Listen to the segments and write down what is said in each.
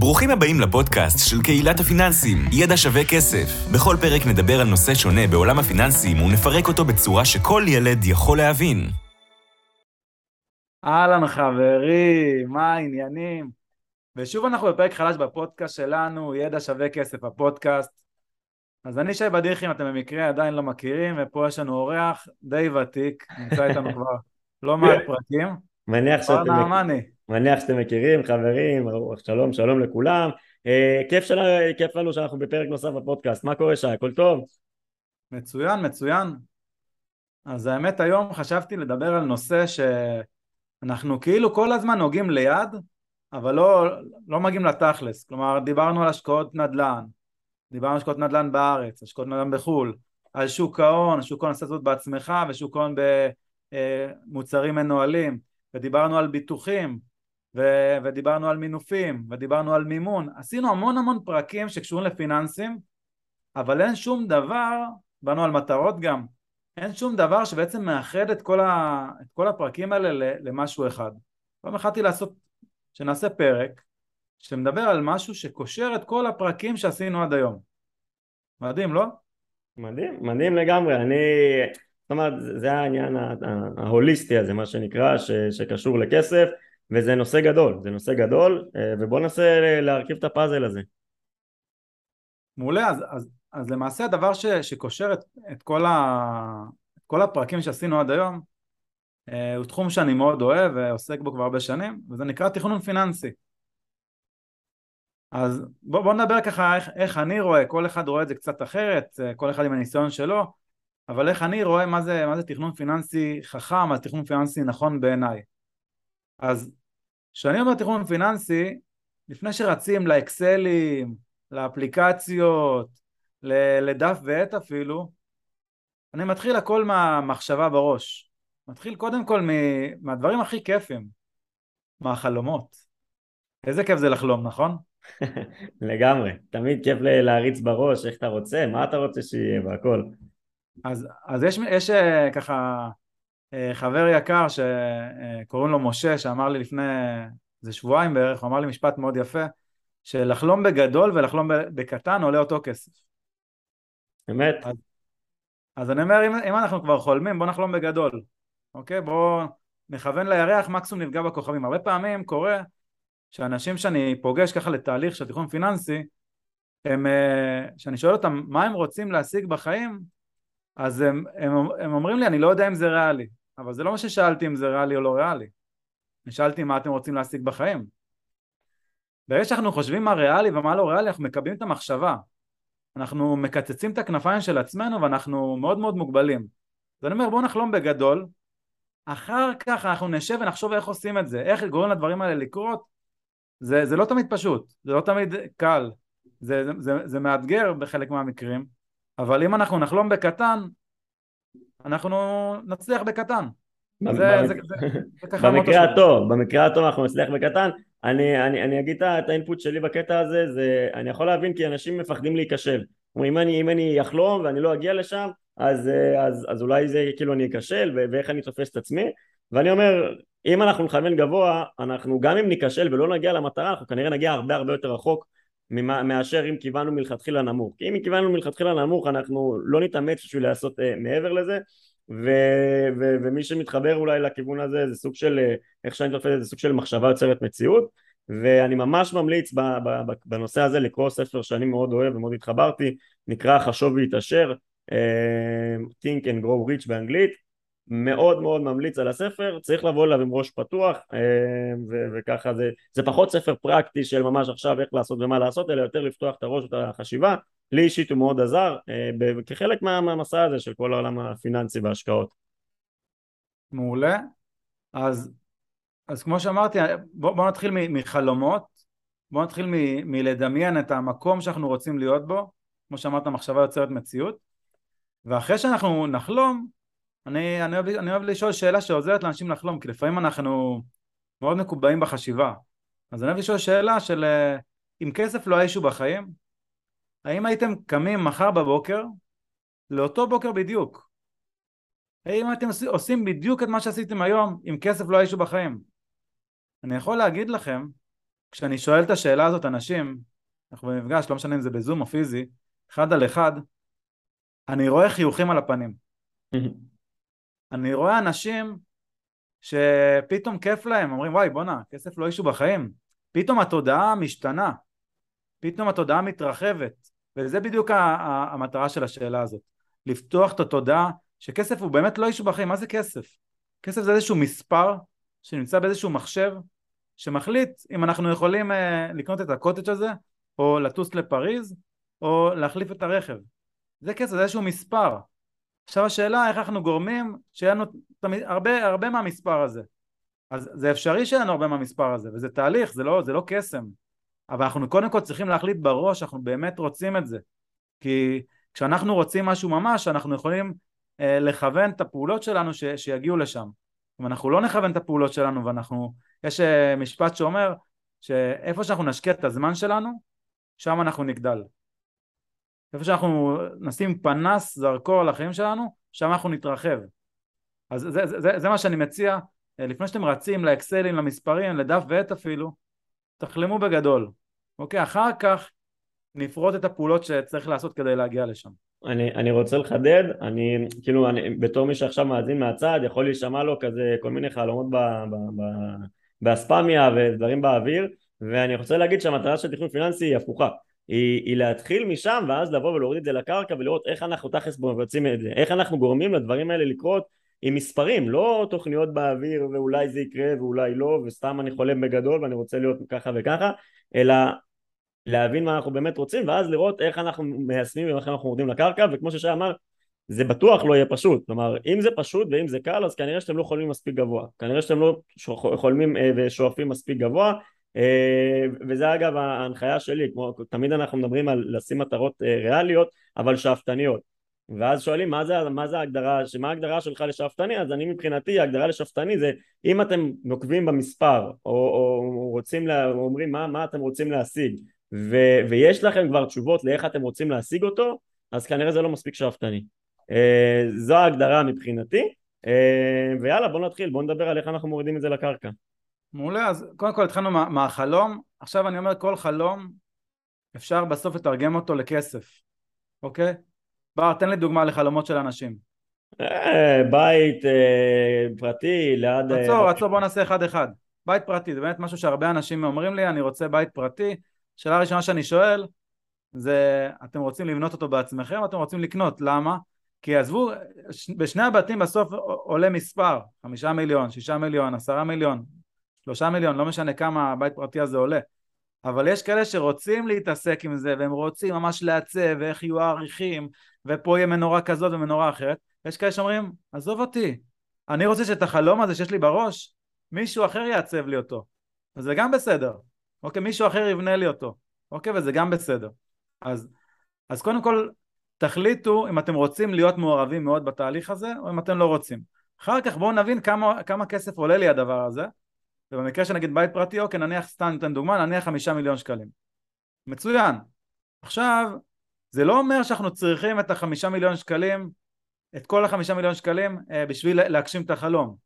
ברוכים הבאים לפודקאסט של קהילת הפיננסים, ידע שווה כסף. בכל פרק נדבר על נושא שונה בעולם הפיננסים ונפרק אותו בצורה שכל ילד יכול להבין. אהלן חברים, מה העניינים? ושוב אנחנו בפרק חדש בפודקאסט שלנו, ידע שווה כסף, הפודקאסט. אז אני שי בדיחי, אם אתם במקרה עדיין לא מכירים, ופה יש לנו אורח די ותיק, נמצא איתנו כבר לא מעט פרקים. מניח שאתם, אורנה אמני. מניח שאתם מכירים, חברים, שלום, שלום לכולם. אה, כיף, של... כיף לנו שאנחנו בפרק נוסף בפודקאסט. מה קורה שי? הכל טוב? מצוין, מצוין. אז האמת היום חשבתי לדבר על נושא שאנחנו כאילו כל הזמן נוגעים ליד, אבל לא, לא מגיעים לתכלס. כלומר, דיברנו על השקעות נדל"ן, דיברנו על השקעות נדל"ן בארץ, השקעות נדל"ן בחו"ל, על שוק ההון, שוק ההון עושה זאת בעצמך ושוק ההון במוצרים מנוהלים, ודיברנו על ביטוחים, ו- ודיברנו על מינופים, ודיברנו על מימון, עשינו המון המון פרקים שקשורים לפיננסים, אבל אין שום דבר, דיברנו על מטרות גם, אין שום דבר שבעצם מאחד את כל, ה- את כל הפרקים האלה למשהו אחד. פעם החלטתי לעשות, שנעשה פרק, שמדבר על משהו שקושר את כל הפרקים שעשינו עד היום. מדהים, לא? מדהים, מדהים לגמרי. אני, זאת אומרת, זה העניין ההוליסטי הזה, מה שנקרא, ש, שקשור לכסף. וזה נושא גדול, זה נושא גדול, אה, ובואו ננסה להרכיב את הפאזל הזה. מעולה, אז, אז, אז למעשה הדבר ש, שקושר את, את, כל ה, את כל הפרקים שעשינו עד היום אה, הוא תחום שאני מאוד אוהב ועוסק בו כבר הרבה שנים, וזה נקרא תכנון פיננסי. אז בואו בוא נדבר ככה איך, איך אני רואה, כל אחד רואה את זה קצת אחרת, אה, כל אחד עם הניסיון שלו, אבל איך אני רואה מה זה, מה זה תכנון פיננסי חכם, זה תכנון פיננסי נכון בעיניי. אז כשאני אומר תכנון פיננסי, לפני שרצים לאקסלים, לאפליקציות, לדף ועט אפילו, אני מתחיל הכל מהמחשבה בראש. מתחיל קודם כל מהדברים הכי כיפים, מהחלומות. איזה כיף זה לחלום, נכון? לגמרי, תמיד כיף להריץ בראש איך אתה רוצה, מה אתה רוצה שיהיה והכל. אז, אז יש, יש אה, ככה חבר יקר שקוראים לו משה שאמר לי לפני איזה שבועיים בערך, הוא אמר לי משפט מאוד יפה שלחלום בגדול ולחלום בקטן עולה אותו כסף. אמת. אז, אז אני אומר אם, אם אנחנו כבר חולמים בוא נחלום בגדול, אוקיי? בוא נכוון לירח מקסימום נפגע בכוכבים. הרבה פעמים קורה שאנשים שאני פוגש ככה לתהליך של תיכון פיננסי הם, אה, שאני שואל אותם מה הם רוצים להשיג בחיים אז הם, הם, הם אומרים לי אני לא יודע אם זה ריאלי אבל זה לא מה ששאלתי אם זה ריאלי או לא ריאלי. אני שאלתי מה אתם רוצים להשיג בחיים. ברגע שאנחנו חושבים מה ריאלי ומה לא ריאלי, אנחנו מקבלים את המחשבה. אנחנו מקצצים את הכנפיים של עצמנו ואנחנו מאוד מאוד מוגבלים. אז אני אומר בואו נחלום בגדול, אחר כך אנחנו נשב ונחשוב איך עושים את זה, איך גורם לדברים האלה לקרות, זה, זה לא תמיד פשוט, זה לא תמיד קל, זה, זה, זה, זה מאתגר בחלק מהמקרים, אבל אם אנחנו נחלום בקטן, אנחנו נצליח בקטן. במקרה הטוב, במקרה הטוב אנחנו נצליח בקטן. אני, אני, אני אגיד את האינפוט שלי בקטע הזה, זה, אני יכול להבין כי אנשים מפחדים להיכשל. אם אני, אם אני אחלום ואני לא אגיע לשם, אז, אז, אז אולי זה כאילו אני אכשל ואיך אני תופס את עצמי. ואני אומר, אם אנחנו נכוון גבוה, אנחנו גם אם ניכשל ולא נגיע למטרה, אנחנו כנראה נגיע הרבה הרבה יותר רחוק מאשר אם כיוונו מלכתחילה נמוך. כי אם כיוונו מלכתחילה נמוך אנחנו לא נתאמץ בשביל לעשות אה, מעבר לזה. ו, ו, ומי שמתחבר אולי לכיוון הזה זה סוג של, אה, איך שאני תופס את זה, סוג של מחשבה יוצרת מציאות. ואני ממש ממליץ בנושא הזה לקרוא ספר שאני מאוד אוהב ומאוד התחברתי, נקרא חשוב והתעשר, אה, Think and Grow Rich באנגלית מאוד מאוד ממליץ על הספר, צריך לבוא אליו עם ראש פתוח אה, ו- וככה זה, זה פחות ספר פרקטי של ממש עכשיו איך לעשות ומה לעשות, אלא יותר לפתוח את הראש ואת החשיבה, לי אישית הוא מאוד עזר אה, כחלק מה, מהמסע הזה של כל העולם הפיננסי וההשקעות. מעולה, אז, אז כמו שאמרתי בוא, בוא נתחיל מחלומות, בוא נתחיל מ- מלדמיין את המקום שאנחנו רוצים להיות בו, כמו שאמרת מחשבה יוצרת מציאות, ואחרי שאנחנו נחלום אני, אני, אוהב, אני אוהב לשאול שאלה שעוזרת לאנשים לחלום, כי לפעמים אנחנו מאוד מקובעים בחשיבה. אז אני אוהב לשאול שאלה של אה, אם כסף לא היה בחיים, האם הייתם קמים מחר בבוקר לאותו בוקר בדיוק? האם אתם עושים בדיוק את מה שעשיתם היום אם כסף לא היה אישו בחיים? אני יכול להגיד לכם כשאני שואל את השאלה הזאת אנשים, אנחנו במפגש, לא משנה אם זה בזום או פיזי, אחד על אחד, אני רואה חיוכים על הפנים. אני רואה אנשים שפתאום כיף להם, אומרים וואי בואנה, כסף לא אישו בחיים. פתאום התודעה משתנה, פתאום התודעה מתרחבת, וזה בדיוק המטרה של השאלה הזאת. לפתוח את התודעה שכסף הוא באמת לא אישו בחיים, מה זה כסף? כסף זה איזשהו מספר שנמצא באיזשהו מחשב שמחליט אם אנחנו יכולים uh, לקנות את הקוטג' הזה או לטוס לפריז או להחליף את הרכב זה כסף, זה איזשהו מספר עכשיו השאלה איך אנחנו גורמים שיהיה לנו תמיד, הרבה, הרבה מהמספר הזה? אז זה אפשרי שיהיה לנו הרבה מהמספר הזה וזה תהליך, זה לא, זה לא קסם. אבל אנחנו קודם כל צריכים להחליט בראש אנחנו באמת רוצים את זה. כי כשאנחנו רוצים משהו ממש אנחנו יכולים אה, לכוון את הפעולות שלנו ש, שיגיעו לשם. אם אנחנו לא נכוון את הפעולות שלנו ואנחנו, יש אה, משפט שאומר שאיפה שאנחנו נשקיע את הזמן שלנו, שם אנחנו נגדל. איפה שאנחנו נשים פנס, זרקור על החיים שלנו, שם אנחנו נתרחב. אז זה, זה, זה, זה מה שאני מציע, אה, לפני שאתם רצים לאקסלים, למספרים, לדף ועט אפילו, תחלמו בגדול, אוקיי? אחר כך נפרוט את הפעולות שצריך לעשות כדי להגיע לשם. אני, אני רוצה לחדד, אני כאילו אני, בתור מי שעכשיו מאזין מהצד יכול להישמע לו כזה כל מיני חלומות ב, ב, ב, באספמיה ודברים באוויר ואני רוצה להגיד שהמטרה של תכנון פיננסי היא הפוכה היא, היא להתחיל משם ואז לבוא ולהוריד את זה לקרקע ולראות איך אנחנו תכלס מבצעים את זה. איך אנחנו גורמים לדברים האלה לקרות עם מספרים לא תוכניות באוויר ואולי זה יקרה ואולי לא וסתם אני חולם בגדול ואני רוצה להיות ככה וככה אלא להבין מה אנחנו באמת רוצים ואז לראות איך אנחנו מיישמים ואיך אנחנו יורדים לקרקע וכמו ששי אמר זה בטוח לא יהיה פשוט. כלומר אם זה פשוט ואם זה קל אז כנראה שאתם לא חולמים מספיק גבוה. כנראה שאתם לא חולמים אה, ושואפים מספיק גבוה וזה אגב ההנחיה שלי כמו תמיד אנחנו מדברים על לשים מטרות אה, ריאליות אבל שאפתניות. ואז שואלים מה זה, מה זה ההגדרה, מה ההגדרה שלך לשאפתני? אז אני מבחינתי ההגדרה לשאפתני זה אם אתם נוקבים במספר או, או רוצים, לה, אומרים מה, מה אתם רוצים להשיג? ו- ויש לכם כבר תשובות לאיך אתם רוצים להשיג אותו, אז כנראה זה לא מספיק שאפתני. Uh, זו ההגדרה מבחינתי, uh, ויאללה בוא נתחיל, בוא נדבר על איך אנחנו מורידים את זה לקרקע. מעולה, אז קודם כל התחלנו מה, מהחלום, עכשיו אני אומר כל חלום אפשר בסוף לתרגם אותו לכסף, אוקיי? בר, תן לי דוגמה לחלומות של אנשים. Uh, בית uh, פרטי ליד... עצור, עצור, בוא נעשה אחד אחד. בית פרטי, זה באמת משהו שהרבה אנשים אומרים לי, אני רוצה בית פרטי, שאלה הראשונה שאני שואל זה אתם רוצים לבנות אותו בעצמכם אתם רוצים לקנות, למה? כי עזבו, בשני הבתים בסוף עולה מספר, חמישה מיליון, שישה מיליון, עשרה מיליון, שלושה מיליון, לא משנה כמה הבית פרטי הזה עולה אבל יש כאלה שרוצים להתעסק עם זה והם רוצים ממש לעצב ואיך יהיו העריכים ופה יהיה מנורה כזאת ומנורה אחרת יש כאלה שאומרים עזוב אותי אני רוצה שאת החלום הזה שיש לי בראש מישהו אחר יעצב לי אותו וזה גם בסדר אוקיי? מישהו אחר יבנה לי אותו, אוקיי? וזה גם בסדר. אז, אז קודם כל תחליטו אם אתם רוצים להיות מעורבים מאוד בתהליך הזה או אם אתם לא רוצים. אחר כך בואו נבין כמה, כמה כסף עולה לי הדבר הזה ובמקרה שנגיד בית פרטי אוקיי נניח סתם ניתן דוגמה נניח חמישה מיליון שקלים מצוין עכשיו זה לא אומר שאנחנו צריכים את החמישה מיליון שקלים את כל החמישה מיליון שקלים אה, בשביל להגשים את החלום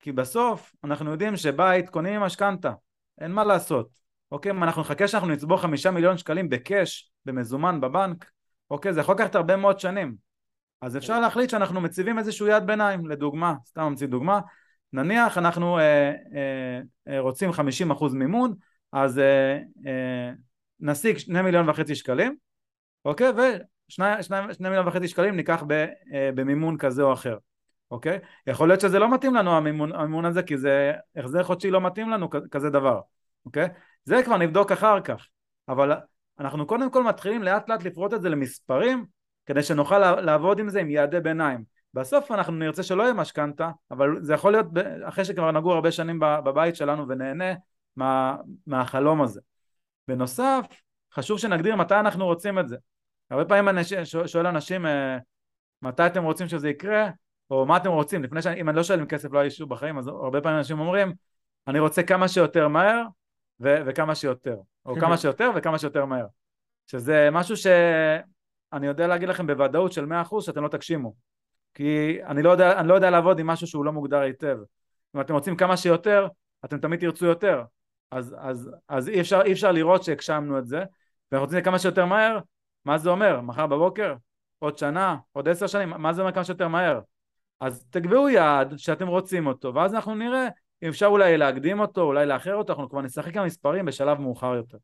כי בסוף אנחנו יודעים שבית קונים עם משכנתה אין מה לעשות אוקיי? אם אנחנו נחכה שאנחנו נצבור חמישה מיליון שקלים בקאש, במזומן, בבנק, אוקיי? זה יכול לקחת הרבה מאוד שנים. אז אפשר להחליט שאנחנו מציבים איזשהו יעד ביניים, לדוגמה, סתם ממציא דוגמה, נניח אנחנו אה, אה, רוצים 50% מימון, אז אה, אה, נשיג שני מיליון וחצי שקלים, אוקיי? ושני מיליון וחצי שקלים ניקח ב, אה, במימון כזה או אחר, אוקיי? יכול להיות שזה לא מתאים לנו המימון, המימון הזה, כי זה החזר חודשי לא מתאים לנו כזה דבר, אוקיי? זה כבר נבדוק אחר כך, אבל אנחנו קודם כל מתחילים לאט לאט לפרוט את זה למספרים כדי שנוכל לעבוד עם זה עם יעדי ביניים. בסוף אנחנו נרצה שלא יהיה משכנתה, אבל זה יכול להיות אחרי שכבר נגור הרבה שנים בבית שלנו ונהנה מה, מהחלום הזה. בנוסף, חשוב שנגדיר מתי אנחנו רוצים את זה. הרבה פעמים אני שואל אנשים אה, מתי אתם רוצים שזה יקרה, או מה אתם רוצים, לפני שאני, אם אני לא שואל אם כסף לא היה אישור בחיים, אז הרבה פעמים אנשים אומרים, אני רוצה כמה שיותר מהר, ו- וכמה שיותר, או כמה שיותר וכמה שיותר מהר. שזה משהו שאני יודע להגיד לכם בוודאות של 100% שאתם לא תגשימו. כי אני לא, יודע, אני לא יודע לעבוד עם משהו שהוא לא מוגדר היטב. אם אתם רוצים כמה שיותר, אתם תמיד תרצו יותר. אז, אז, אז אי, אפשר, אי אפשר לראות שהגשמנו את זה, ואנחנו רוצים כמה שיותר מהר, מה זה אומר? מחר בבוקר? עוד שנה? עוד עשר שנים? מה זה אומר כמה שיותר מהר? אז תקבעו יעד שאתם רוצים אותו, ואז אנחנו נראה אם אפשר אולי להקדים אותו, אולי לאחר אותו, אנחנו כבר נשחק עם מספרים בשלב מאוחר יותר.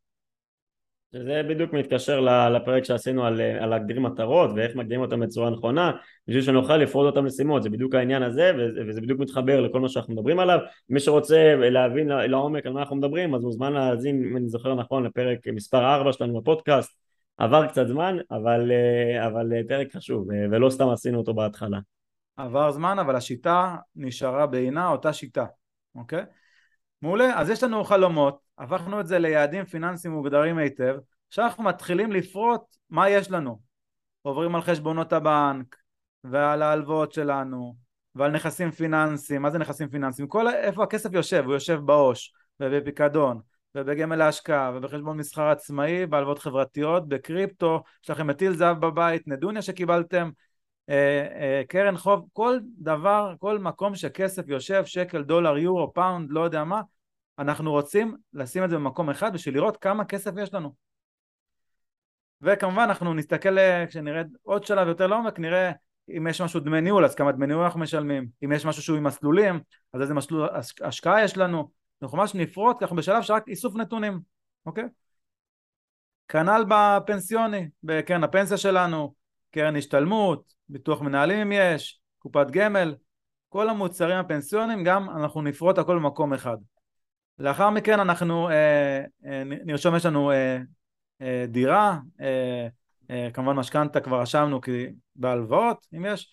זה בדיוק מתקשר לפרק שעשינו על, להגדיר מטרות ואיך מגדירים אותם בצורה נכונה בשביל שנוכל לפרוד אותם למשימות זה בדיוק העניין הזה וזה בדיוק מתחבר לכל מה שאנחנו מדברים עליו. מי שרוצה להבין לעומק על מה אנחנו מדברים אז מוזמן להאזין אם אני זוכר נכון לפרק מספר 4 שלנו בפודקאסט. עבר קצת זמן אבל, אבל פרק חשוב ולא סתם עשינו אותו בהתחלה. עבר זמן אבל השיטה נשארה בעינה אותה שיטה אוקיי? מעולה אז יש לנו חלומות הפכנו את זה ליעדים פיננסיים מוגדרים היטב, עכשיו אנחנו מתחילים לפרוט מה יש לנו. עוברים על חשבונות הבנק, ועל ההלוואות שלנו, ועל נכסים פיננסיים, מה זה נכסים פיננסיים? כל איפה הכסף יושב, הוא יושב בעו"ש, ובפיקדון, ובגמל להשקעה, ובחשבון מסחר עצמאי, בהלוואות חברתיות, בקריפטו, יש לכם מטיל זהב בבית, נדוניה שקיבלתם, קרן חוב, כל דבר, כל מקום שכסף יושב, שקל, דולר, יורו, פאונד, לא יודע מה, אנחנו רוצים לשים את זה במקום אחד בשביל לראות כמה כסף יש לנו. וכמובן אנחנו נסתכל, אה, כשנרד עוד שלב יותר לעומק, נראה אם יש משהו דמי ניהול, אז כמה דמי ניהול אנחנו משלמים, אם יש משהו שהוא עם מסלולים, אז איזה מסלול השקעה יש לנו, אנחנו ממש נפרוט, אנחנו בשלב שרק איסוף נתונים, אוקיי? כנ"ל בפנסיוני, בקרן הפנסיה שלנו, קרן השתלמות, ביטוח מנהלים אם יש, קופת גמל, כל המוצרים הפנסיוניים גם אנחנו נפרוט הכל במקום אחד. לאחר מכן אנחנו אה, אה, נרשום יש לנו אה, אה, דירה, אה, אה, כמובן משכנתה כבר רשמנו כי בהלוואות אם יש,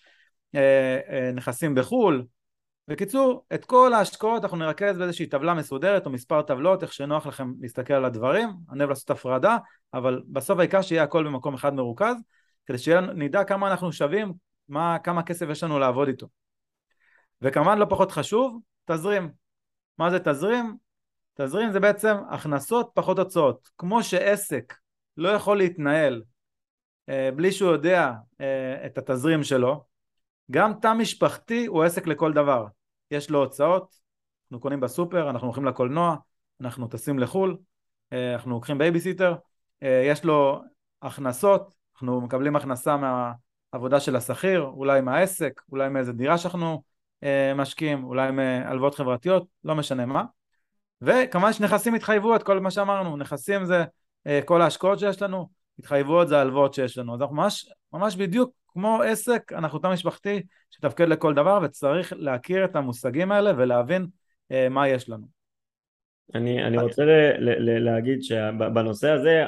אה, אה, נכסים בחו"ל, בקיצור את כל ההשקעות אנחנו נרכז באיזושהי טבלה מסודרת או מספר טבלות איך שנוח לכם להסתכל על הדברים, אני אוהב לעשות הפרדה אבל בסוף העיקר שיהיה הכל במקום אחד מרוכז כדי שנדע כמה אנחנו שווים, מה, כמה כסף יש לנו לעבוד איתו וכמובן לא פחות חשוב, תזרים מה זה תזרים? תזרים זה בעצם הכנסות פחות הוצאות. כמו שעסק לא יכול להתנהל אה, בלי שהוא יודע אה, את התזרים שלו, גם תא משפחתי הוא עסק לכל דבר. יש לו הוצאות, אנחנו קונים בסופר, אנחנו הולכים לקולנוע, אנחנו טסים לחו"ל, אה, אנחנו לוקחים בייביסיטר, אה, יש לו הכנסות, אנחנו מקבלים הכנסה מהעבודה של השכיר, אולי מהעסק, אולי מאיזה דירה שאנחנו אה, משקיעים, אולי מהלוואות חברתיות, לא משנה מה. וכמובן שנכסים התחייבויות, כל מה שאמרנו, נכסים זה אה, כל ההשקעות שיש לנו, התחייבויות זה ההלוואות שיש לנו, אז אנחנו ממש, ממש בדיוק כמו עסק, אנחנו תא משפחתי שתפקד לכל דבר וצריך להכיר את המושגים האלה ולהבין אה, מה יש לנו. אני, אני רוצה ל, ל, ל, להגיד שבנושא הזה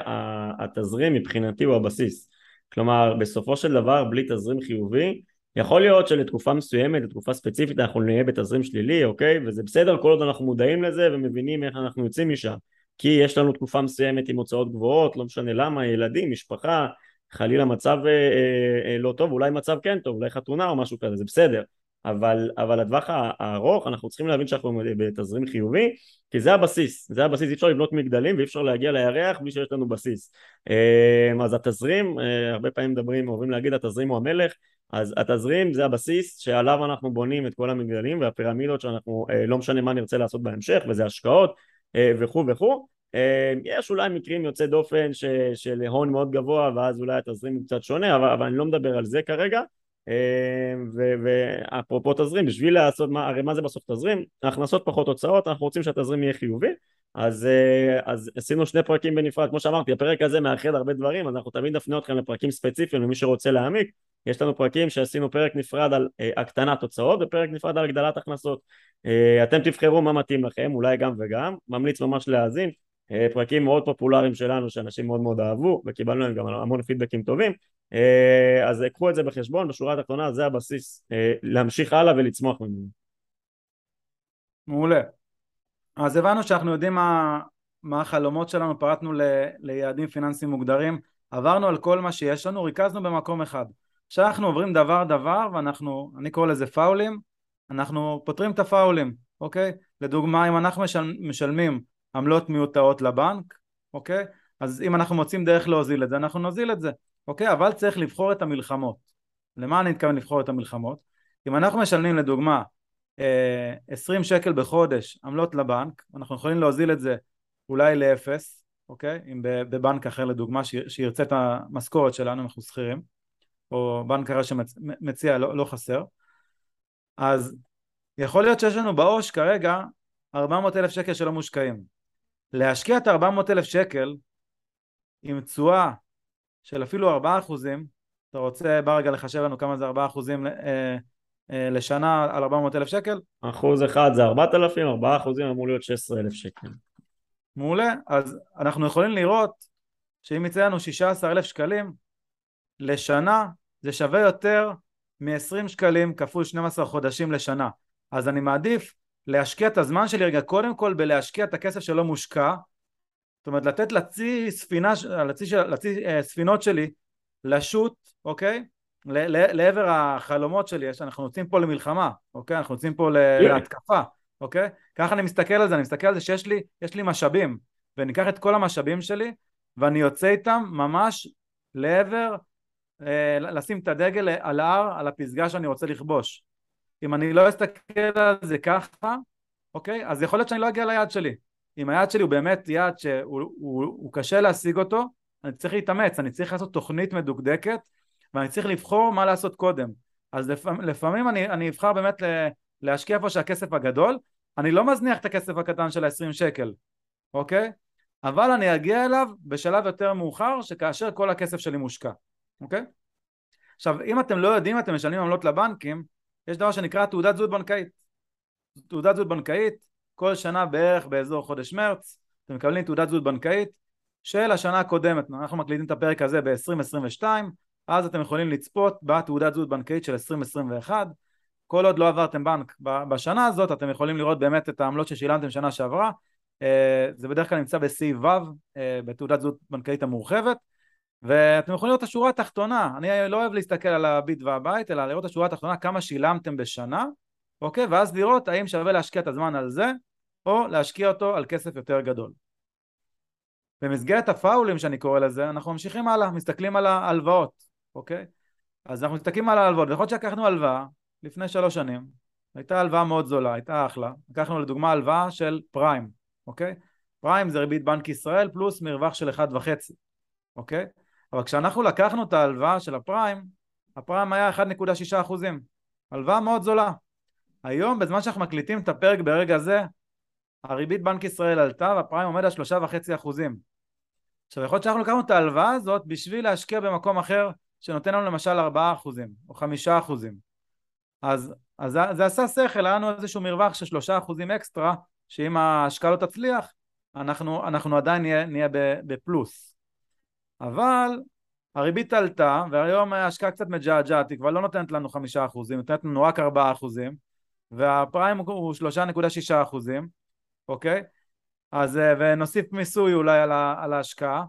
התזרים מבחינתי הוא הבסיס כלומר בסופו של דבר בלי תזרים חיובי יכול להיות שלתקופה מסוימת, לתקופה ספציפית אנחנו נהיה בתזרים שלילי, אוקיי? וזה בסדר כל עוד אנחנו מודעים לזה ומבינים איך אנחנו יוצאים משם כי יש לנו תקופה מסוימת עם הוצאות גבוהות, לא משנה למה, ילדים, משפחה, חלילה מצב אה, אה, אה, לא טוב, אולי מצב כן טוב, אולי חתונה או משהו כזה, זה בסדר אבל, אבל לטווח הארוך אנחנו צריכים להבין שאנחנו בתזרים חיובי כי זה הבסיס, זה הבסיס, אי אפשר לבנות מגדלים ואי אפשר להגיע לירח בלי שיש לנו בסיס. אה, אז התזרים, אה, הרבה פעמים מדברים, אוהבים להגיד התזרים הוא המלך אז התזרים זה הבסיס שעליו אנחנו בונים את כל המגדלים והפירמידות שאנחנו אה, לא משנה מה נרצה לעשות בהמשך וזה השקעות אה, וכו' וכו' אה, יש אולי מקרים יוצאי דופן ש, של הון מאוד גבוה ואז אולי התזרים הוא קצת שונה אבל, אבל אני לא מדבר על זה כרגע ואפרופו תזרים בשביל לעשות מה הרי מה זה בסוף תזרים? הכנסות פחות הוצאות אנחנו רוצים שהתזרים יהיה חיובי אז, אז עשינו שני פרקים בנפרד. כמו שאמרתי הפרק הזה מאחד הרבה דברים אז אנחנו תמיד נפנה אתכם לפרקים ספציפיים למי שרוצה להעמיק. יש לנו פרקים שעשינו פרק נפרד על uh, הקטנת הוצאות ופרק נפרד על הגדלת הכנסות. uh, אתם תבחרו מה מתאים לכם אולי גם וגם. ממליץ ממש להאזין פרקים מאוד פופולריים שלנו שאנשים מאוד מאוד אהבו וקיבלנו להם גם המון פידבקים טובים. uh, אז קחו את זה בחשבון בשורה התחתונה זה הבסיס uh, להמשיך הלאה ולצמוח ממנו. מעולה. אז הבנו שאנחנו יודעים מה, מה החלומות שלנו פרטנו ל, ליעדים פיננסיים מוגדרים עברנו על כל מה שיש לנו ריכזנו במקום אחד. עכשיו אנחנו עוברים דבר דבר ואנחנו, אני קורא לזה פאולים, אנחנו פותרים את הפאולים, אוקיי? לדוגמה אם אנחנו משל, משלמים עמלות מיותרות לבנק, אוקיי? אז אם אנחנו מוצאים דרך להוזיל את זה אנחנו נוזיל את זה, אוקיי? אבל צריך לבחור את המלחמות. למה אני מתכוון לבחור את המלחמות? אם אנחנו משלמים לדוגמה 20 אה, שקל בחודש עמלות לבנק, אנחנו יכולים להוזיל את זה אולי לאפס, אוקיי? אם בבנק אחר לדוגמה שירצה את המשכורת שלנו, אנחנו שכירים, או בנק אחר שמציע לא, לא חסר, אז יכול להיות שיש לנו בעו"ש כרגע 400 אלף שקל שלא מושקעים. להשקיע את 400 אלף שקל עם תשואה של אפילו 4 אחוזים, אתה רוצה ברגע לחשב לנו כמה זה 4 אחוזים אה, אה, לשנה על 400 אלף שקל? אחוז אחד זה 4,000, 4 אחוזים אמור להיות 16 אלף שקל. מעולה, אז אנחנו יכולים לראות שאם יצא לנו 16 אלף שקלים לשנה זה שווה יותר מ-20 שקלים כפול 12 חודשים לשנה אז אני מעדיף להשקיע את הזמן שלי רגע קודם כל בלהשקיע את הכסף שלא מושקע זאת אומרת לתת לצי ספינה, לצי, לצי אה, ספינות שלי לשוט, אוקיי? לעבר החלומות שלי, אנחנו יוצאים פה למלחמה, אוקיי? אנחנו יוצאים פה להתקפה, אוקיי? ככה אני מסתכל על זה, אני מסתכל על זה שיש לי, יש לי משאבים, ואני אקח את כל המשאבים שלי ואני יוצא איתם ממש לעבר, אה, לשים את הדגל על ההר, על הפסגה שאני רוצה לכבוש. אם אני לא אסתכל על זה ככה, אוקיי? אז יכול להיות שאני לא אגיע ליעד שלי. אם היעד שלי הוא באמת יעד שהוא הוא, הוא קשה להשיג אותו, אני צריך להתאמץ, אני צריך לעשות תוכנית מדוקדקת ואני צריך לבחור מה לעשות קודם. אז לפעמים, לפעמים אני, אני אבחר באמת להשקיע איפה שהכסף הגדול, אני לא מזניח את הכסף הקטן של ה-20 שקל, אוקיי? אבל אני אגיע אליו בשלב יותר מאוחר שכאשר כל הכסף שלי מושקע, אוקיי? עכשיו אם אתם לא יודעים אתם משלמים עמלות לבנקים יש דבר שנקרא תעודת זהות בנקאית. תעודת זהות בנקאית כל שנה בערך באזור חודש מרץ אתם מקבלים תעודת זהות בנקאית של השנה הקודמת. אנחנו מקליטים את הפרק הזה ב-2022 אז אתם יכולים לצפות בתעודת זהות בנקאית של 2021 כל עוד לא עברתם בנק בשנה הזאת אתם יכולים לראות באמת את העמלות ששילמתם שנה שעברה. אה, זה בדרך כלל נמצא בסעיף ו' אה, בתעודת זהות בנקאית המורחבת ואתם יכולים לראות את השורה התחתונה, אני לא אוהב להסתכל על הביט והבית, אלא לראות את השורה התחתונה כמה שילמתם בשנה, אוקיי? ואז לראות האם שווה להשקיע את הזמן על זה, או להשקיע אותו על כסף יותר גדול. במסגרת הפאולים שאני קורא לזה, אנחנו ממשיכים הלאה, מסתכלים על ההלוואות, אוקיי? אז אנחנו מסתכלים על ההלוואות, ויכול להיות שלקחנו הלוואה לפני שלוש שנים, הייתה הלוואה מאוד זולה, הייתה אחלה, לקחנו לדוגמה הלוואה של פריים, אוקיי? פריים זה ריבית בנק ישראל פלוס מרווח של אחד וחצי, אוקיי? אבל כשאנחנו לקחנו את ההלוואה של הפריים, הפריים היה 1.6 אחוזים, הלוואה מאוד זולה. היום בזמן שאנחנו מקליטים את הפרק ברגע זה, הריבית בנק ישראל עלתה והפריים עומד על שלושה וחצי אחוזים. עכשיו יכול להיות שאנחנו לקחנו את ההלוואה הזאת בשביל להשקיע במקום אחר שנותן לנו למשל ארבעה אחוזים או חמישה אחוזים. אז, אז זה, עשה שכל, היה לנו איזשהו מרווח של שלושה אחוזים אקסטרה, שאם ההשקעה לא תצליח, אנחנו, אנחנו עדיין נהיה, נהיה בפלוס. אבל הריבית עלתה והיום ההשקעה קצת מג'עג'עת, היא כבר לא נותנת לנו חמישה אחוזים, נותנת לנו רק ארבעה אחוזים והפריים הוא שלושה נקודה שישה אחוזים, אוקיי? אז אה, ונוסיף מיסוי אולי על, על ההשקעה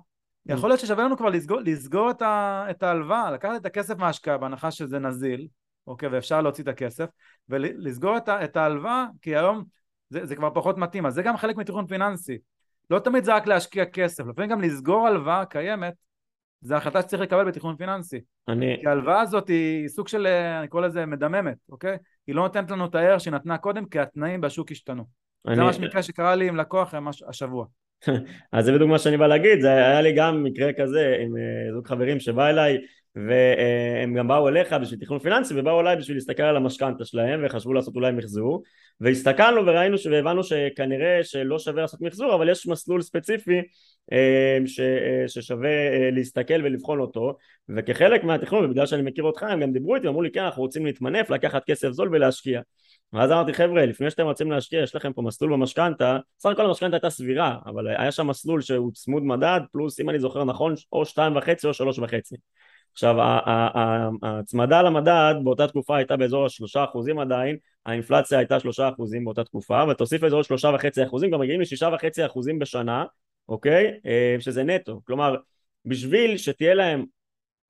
יכול להיות ששווה לנו כבר לסגור, לסגור את, ה, את ההלוואה, לקחת את הכסף מההשקעה בהנחה שזה נזיל, אוקיי, ואפשר להוציא את הכסף, ולסגור את, את ההלוואה, כי היום זה, זה כבר פחות מתאים, אז זה גם חלק מתכנון פיננסי. לא תמיד זה רק להשקיע כסף, לפעמים גם לסגור הלוואה קיימת זה החלטה שצריך לקבל בתכנון פיננסי. אני... כי ההלוואה הזאת היא סוג של, אני קורא לזה מדממת, אוקיי? היא לא נותנת לנו את הערך שהיא נתנה קודם כי התנאים בשוק השתנו. אני... זה ממש מקרה שקרה לי עם לקוח השבוע. אז זה בדיוק מה שאני בא להגיד, זה היה לי גם מקרה כזה עם אה, זוג חברים שבא אליי והם גם באו אליך בשביל תכנון פיננסי ובאו אליי בשביל להסתכל על המשכנתה שלהם וחשבו לעשות אולי מחזור והסתכלנו וראינו והבנו שכנראה שלא שווה לעשות מחזור אבל יש מסלול ספציפי אה, ש, אה, ששווה אה, להסתכל ולבחון אותו. וכחלק מהתכנון ובגלל שאני מכיר אותך הם גם דיברו איתי ואמרו לי כן אנחנו רוצים להתמנף לקחת כסף זול ולהשקיע. ואז אמרתי חבר'ה לפני שאתם רוצים להשקיע יש לכם פה מסלול במשכנתה. סך הכל המשכנתה הייתה סבירה אבל היה שם מסלול שהוא צמוד מדד פלוס אם אני זוכר נכון או שתיים וחצי או שלוש וחצי עכשיו ההצמדה למדד באותה תקופה הייתה באזור השלושה אחוזים עדיין האינפלציה הייתה שלושה אחוזים באותה תקופה ותוסיף לאזור שלושה וחצי אחוזים גם מגיעים לשישה וחצי אחוזים בשנה אוקיי? אה, שזה נטו. כלומר בשביל שתהיה להם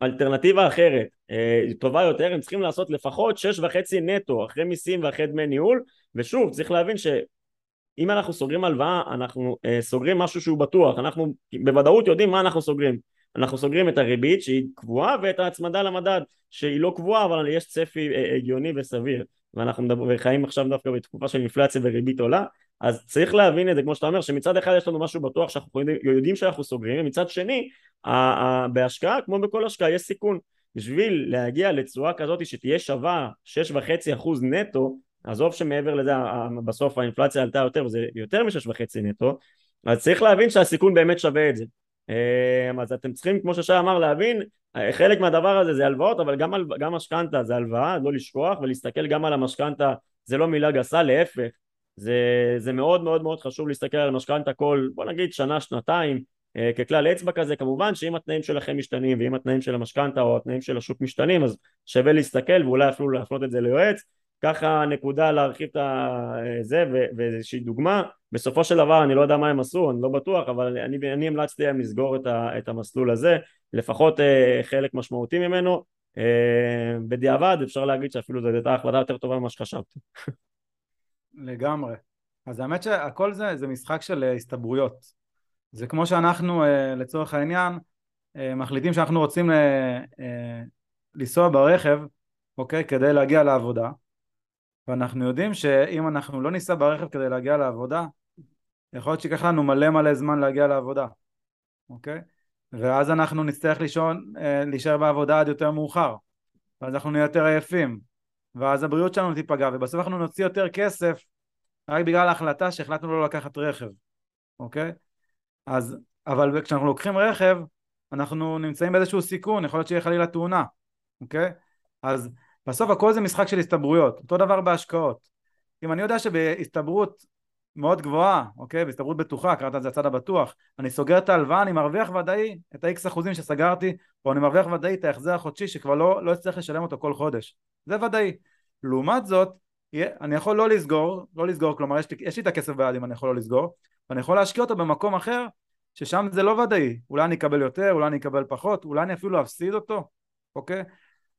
אלטרנטיבה אחרת אה, טובה יותר הם צריכים לעשות לפחות שש וחצי נטו אחרי מיסים ואחרי דמי ניהול. ושוב צריך להבין שאם אנחנו סוגרים הלוואה אנחנו אה, סוגרים משהו שהוא בטוח. אנחנו בוודאות יודעים מה אנחנו סוגרים אנחנו סוגרים את הריבית שהיא קבועה ואת ההצמדה למדד שהיא לא קבועה אבל יש צפי אה, הגיוני וסביר. ואנחנו מדבר, חיים עכשיו דווקא בתקופה של אינפלציה וריבית עולה אז צריך להבין את זה כמו שאתה אומר שמצד אחד יש לנו משהו בטוח שאנחנו יודעים שאנחנו סוגרים ומצד שני בהשקעה כמו בכל השקעה יש סיכון. בשביל להגיע לתשואה כזאת שתהיה שווה 6.5% נטו עזוב שמעבר לזה בסוף האינפלציה עלתה יותר וזה יותר מ-6.5 נטו אז צריך להבין שהסיכון באמת שווה את זה אז אתם צריכים כמו ששי אמר להבין חלק מהדבר הזה זה הלוואות אבל גם משכנתה זה הלוואה לא לשכוח ולהסתכל גם על המשכנתה זה לא מילה גסה להפך. זה, זה מאוד מאוד מאוד חשוב להסתכל על משכנתה כל בוא נגיד שנה שנתיים אה, ככלל אצבע כזה. כמובן שאם התנאים שלכם משתנים ואם התנאים של המשכנתה או התנאים של השוק משתנים אז שווה להסתכל ואולי אפילו להפנות את זה ליועץ ככה נקודה להרחיב את זה ואיזושהי דוגמה. בסופו של דבר אני לא יודע מה הם עשו אני לא בטוח אבל אני, אני המלצתי להם לסגור את, ה, את המסלול הזה לפחות אה, חלק משמעותי ממנו. אה, בדיעבד אפשר להגיד שאפילו זו הייתה החלטה יותר טובה ממה שחשבתי. לגמרי. אז האמת שהכל זה זה משחק של אה, הסתברויות. זה כמו שאנחנו אה, לצורך העניין אה, מחליטים שאנחנו רוצים אה, אה, לנסוע ברכב אוקיי כדי להגיע לעבודה ואנחנו יודעים שאם אנחנו לא ניסע ברכב כדי להגיע לעבודה, יכול להיות שיקח לנו מלא מלא זמן להגיע לעבודה, אוקיי? ואז אנחנו נצטרך לישון, אה, להישאר בעבודה עד יותר מאוחר, ואז אנחנו נהיה יותר עייפים, ואז הבריאות שלנו תיפגע, ובסוף אנחנו נוציא יותר כסף רק בגלל ההחלטה שהחלטנו לא לקחת רכב, אוקיי? אז, אבל כשאנחנו לוקחים רכב, אנחנו נמצאים באיזשהו סיכון, יכול להיות שיהיה חלילה תאונה, אוקיי? אז בסוף הכל זה משחק של הסתברויות, אותו דבר בהשקעות. אם אני יודע שבהסתברות מאוד גבוהה, אוקיי, בהסתברות בטוחה, קראת לזה הצד הבטוח, אני סוגר את ההלוואה, אני מרוויח ודאי את ה-X אחוזים שסגרתי, או אני מרוויח ודאי את ההחזר החודשי שכבר לא, לא אצטרך לשלם אותו כל חודש. זה ודאי. לעומת זאת, אני יכול לא לסגור, לא לסגור, כלומר יש לי, יש לי את הכסף ביד אם אני יכול לא לסגור, ואני יכול להשקיע אותו במקום אחר, ששם זה לא ודאי. אולי אני אקבל יותר, אולי אני אקבל פחות, אולי אני אפילו אפסיד אותו, אוקיי?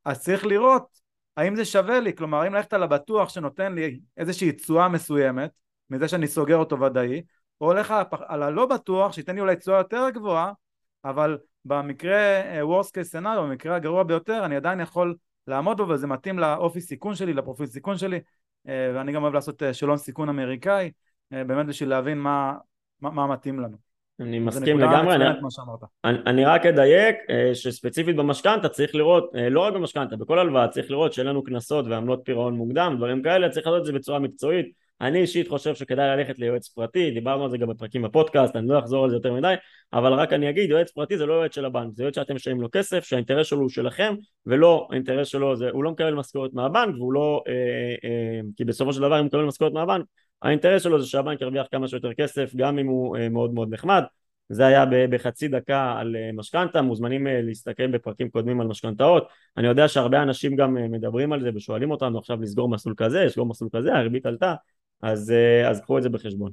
אז צריך לראות האם זה שווה לי, כלומר האם ללכת על הבטוח שנותן לי איזושהי תשואה מסוימת מזה שאני סוגר אותו ודאי, או הולך על הלא בטוח שייתן לי אולי תשואה יותר גבוהה, אבל במקרה אה, worst case scenario, במקרה הגרוע ביותר, אני עדיין יכול לעמוד בו וזה מתאים לאופי סיכון שלי, לפרופיל סיכון שלי, אה, ואני גם אוהב לעשות אה, שאלון סיכון אמריקאי, באמת בשביל להבין מה, מה, מה מתאים לנו. אני מסכים לגמרי, אני, אני, אני רק אדייק אה, שספציפית במשכנתה צריך לראות, אה, לא רק במשכנתה, בכל הלוואה צריך לראות שאין לנו קנסות ועמלות פירעון מוקדם, דברים כאלה, צריך לעשות את זה בצורה מקצועית. אני אישית חושב שכדאי ללכת ליועץ פרטי, דיברנו על זה גם בפרקים בפודקאסט, אני לא אחזור על זה יותר מדי, אבל רק אני אגיד, יועץ פרטי זה לא יועץ של הבנק, זה יועץ שאתם משלמים לו כסף, שהאינטרס שלו הוא שלכם, ולא, האינטרס שלו זה, הוא לא מקבל משכורת מהבנק, והוא לא, אה, אה, כי בסופו של דבר אם הוא מקבל משכורת מהבנק, האינטרס שלו זה שהבנק ירוויח כמה שיותר כסף, גם אם הוא אה, מאוד מאוד נחמד, זה היה בחצי דקה על אה, משכנתה, מוזמנים אה, להסתכל בפרקים קודמים על משכנתאות. אני יודע שהרבה אנשים גם מדברים על זה ושואלים אותנו עכשיו לסגור מסלול כזה, לסגור מסלול כזה, הריבית עלתה, אז, אז קחו את זה בחשבון.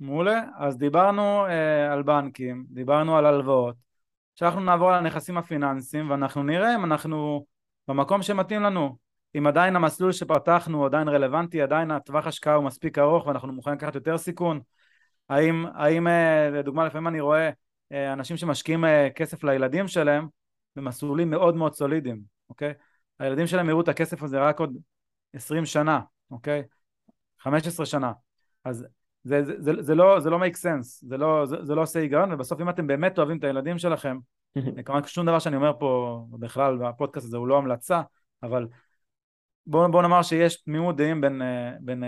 מעולה, אז דיברנו אה, על בנקים, דיברנו על הלוואות, עכשיו אנחנו נעבור על הנכסים הפיננסיים ואנחנו נראה אם אנחנו במקום שמתאים לנו, אם עדיין המסלול שפתחנו עדיין רלוונטי, עדיין הטווח השקעה הוא מספיק ארוך ואנחנו מוכנים לקחת יותר סיכון, האם, האם אה, לדוגמה לפעמים אני רואה אה, אנשים שמשקיעים אה, כסף לילדים שלהם במסלולים מאוד מאוד סולידיים, אוקיי? הילדים שלהם יראו את הכסף הזה רק עוד 20 שנה, אוקיי? 15 שנה. אז זה, זה, זה, זה לא, זה לא make sense, זה לא, זה, זה לא עושה היגיון, ובסוף אם אתם באמת אוהבים את הילדים שלכם, כמובן שום דבר שאני אומר פה בכלל בפודקאסט הזה הוא לא המלצה, אבל בואו בוא נאמר שיש תמימות דעים בין, בין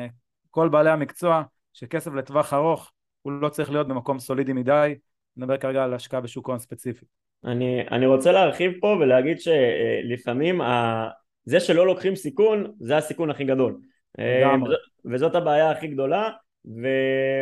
כל בעלי המקצוע שכסף לטווח ארוך הוא לא צריך להיות במקום סולידי מדי, נדבר כרגע על השקעה בשוק הון ספציפי. אני, אני רוצה להרחיב פה ולהגיד שלפעמים ה... זה שלא לוקחים סיכון זה הסיכון הכי גדול. לגמרי. וזאת הבעיה הכי גדולה ו...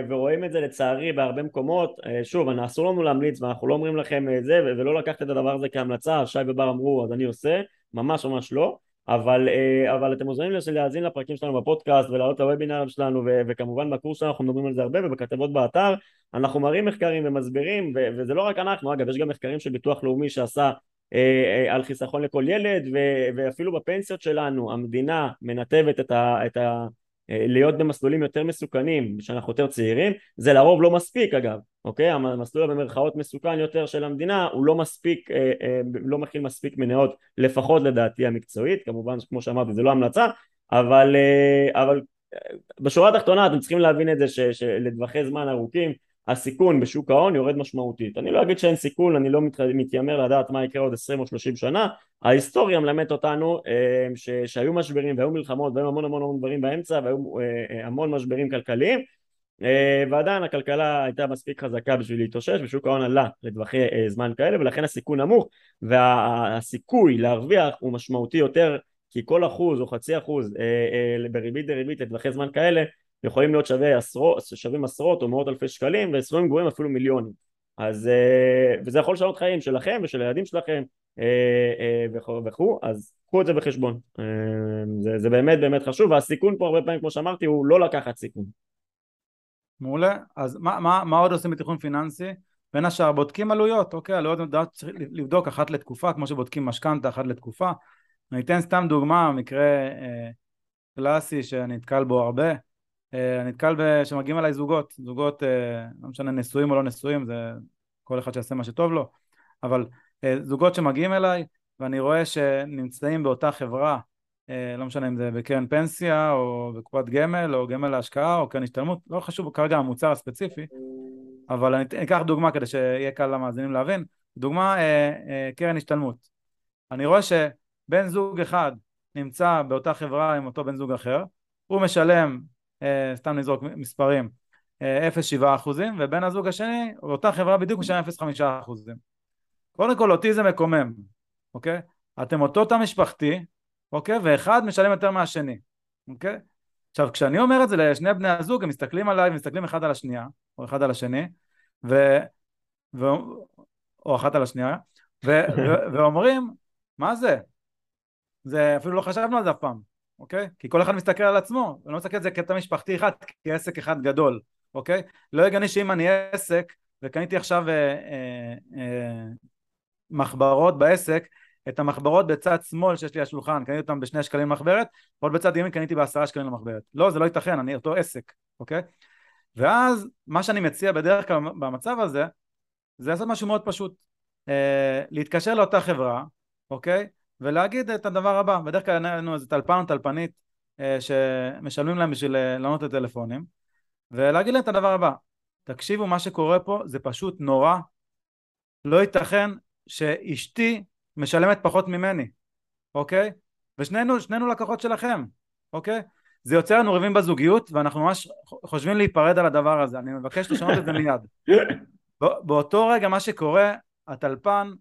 ורואים את זה לצערי בהרבה מקומות, שוב, אסור לנו להמליץ ואנחנו לא אומרים לכם זה ולא לקחת את הדבר הזה כהמלצה, שי ובר אמרו אז אני עושה, ממש ממש לא, אבל, אה, אבל אתם מוזמנים להאזין לפרקים שלנו בפודקאסט ולעלות לוובינרים שלנו ו- וכמובן בקורס שלנו אנחנו מדברים על זה הרבה ובכתבות באתר. אנחנו מראים מחקרים ומסבירים ו- וזה לא רק אנחנו אגב יש גם מחקרים של ביטוח לאומי שעשה אה, אה, על חיסכון לכל ילד ו- ואפילו בפנסיות שלנו המדינה מנתבת את, ה- את ה- להיות במסלולים יותר מסוכנים כשאנחנו יותר צעירים זה לרוב לא מספיק אגב אוקיי? המסלול במרכאות מסוכן יותר של המדינה הוא לא מספיק אה, אה, לא מכיל מספיק מניות לפחות לדעתי המקצועית כמובן כמו שאמרתי זה לא המלצה אבל אבל בשורה התחתונה אתם צריכים להבין את זה שלטווחי זמן ארוכים הסיכון בשוק ההון יורד משמעותית. אני לא אגיד שאין סיכון, אני לא מתיימר לדעת מה יקרה עוד 20 או 30 שנה, ההיסטוריה מלמדת אותנו אה, ש, שהיו משברים והיו מלחמות והיו המון המון המון דברים באמצע והיו אה, המון משברים כלכליים אה, ועדיין הכלכלה הייתה מספיק חזקה בשביל להתאושש ושוק ההון עלה לטווחי זמן כאלה ולכן הסיכון נמוך והסיכוי להרוויח הוא משמעותי יותר כי כל אחוז או חצי אחוז בריבית דריבית לטווחי זמן כאלה יכולים להיות שווה עשרות, שווים עשרות או מאות אלפי שקלים וסכומים גבוהים אפילו מיליונים. אז אה, וזה יכול לשנות חיים שלכם ושל הילדים שלכם אה, אה, וכו' אז קחו את זה בחשבון. זה, זה באמת באמת חשוב והסיכון פה הרבה פעמים כמו שאמרתי הוא לא לקחת סיכון. מעולה. אז מה, מה, מה עוד עושים בתיכון פיננסי? בין השאר בודקים עלויות. אוקיי עלויות צריך לבדוק אחת לתקופה כמו שבודקים משכנתה אחת לתקופה. אני אתן סתם דוגמה מקרה אה, קלאסי שאני נתקל בו הרבה אני נתקל שמגיעים אליי זוגות, זוגות, אה, לא משנה נשואים או לא נשואים, זה כל אחד שיעשה מה שטוב לו, אבל אה, זוגות שמגיעים אליי ואני רואה שנמצאים באותה חברה, לא משנה אם זה בקרן פנסיה או בקופת גמל או גמל להשקעה או קרן השתלמות, לא חשוב כרגע המוצר הספציפי, אבל אני אקח דוגמה כדי שיהיה קל למאזינים להבין, דוגמה קרן השתלמות, אני רואה שבן זוג אחד נמצא באותה חברה עם אותו בן זוג אחר, הוא משלם אה, סתם נזרוק מספרים, 0.7 אה, אחוזים, ובן הזוג השני, אותה חברה בדיוק משלם 0.5 אחוזים. קודם כל אותי זה מקומם, אוקיי? אתם אותו תא משפחתי, אוקיי? ואחד משלם יותר מהשני, אוקיי? עכשיו כשאני אומר את זה לשני בני הזוג הם מסתכלים עליי ומסתכלים אחד על השנייה או אחד על השני ו... ו... או אחת על השנייה ו... ו... ואומרים מה זה? זה אפילו לא חשבנו על זה אף פעם אוקיי? כי כל אחד מסתכל על עצמו, אני לא מסתכל על זה כתא משפחתי אחד, כעסק אחד גדול, אוקיי? לא הגיוני שאם אני עסק וקניתי עכשיו אה, אה, אה, מחברות בעסק, את המחברות בצד שמאל שיש לי על השולחן, קניתי אותן בשני שקלים למחברת, ועוד בצד ימין קניתי בעשרה שקלים למחברת. לא, זה לא ייתכן, אני אותו עסק, אוקיי? ואז מה שאני מציע בדרך כלל במצב הזה, זה לעשות משהו מאוד פשוט. אה, להתקשר לאותה חברה, אוקיי? ולהגיד את הדבר הבא, בדרך כלל אין לנו איזה טלפן או טלפנית אה, שמשלמים להם בשביל אה, לענות לטלפונים ולהגיד להם את הדבר הבא, תקשיבו מה שקורה פה זה פשוט נורא, לא ייתכן שאשתי משלמת פחות ממני, אוקיי? ושנינו שנינו לקוחות שלכם, אוקיי? זה יוצר לנו ריבים בזוגיות ואנחנו ממש חושבים להיפרד על הדבר הזה, אני מבקש לשנות את זה מיד. באותו רגע מה שקורה, הטלפן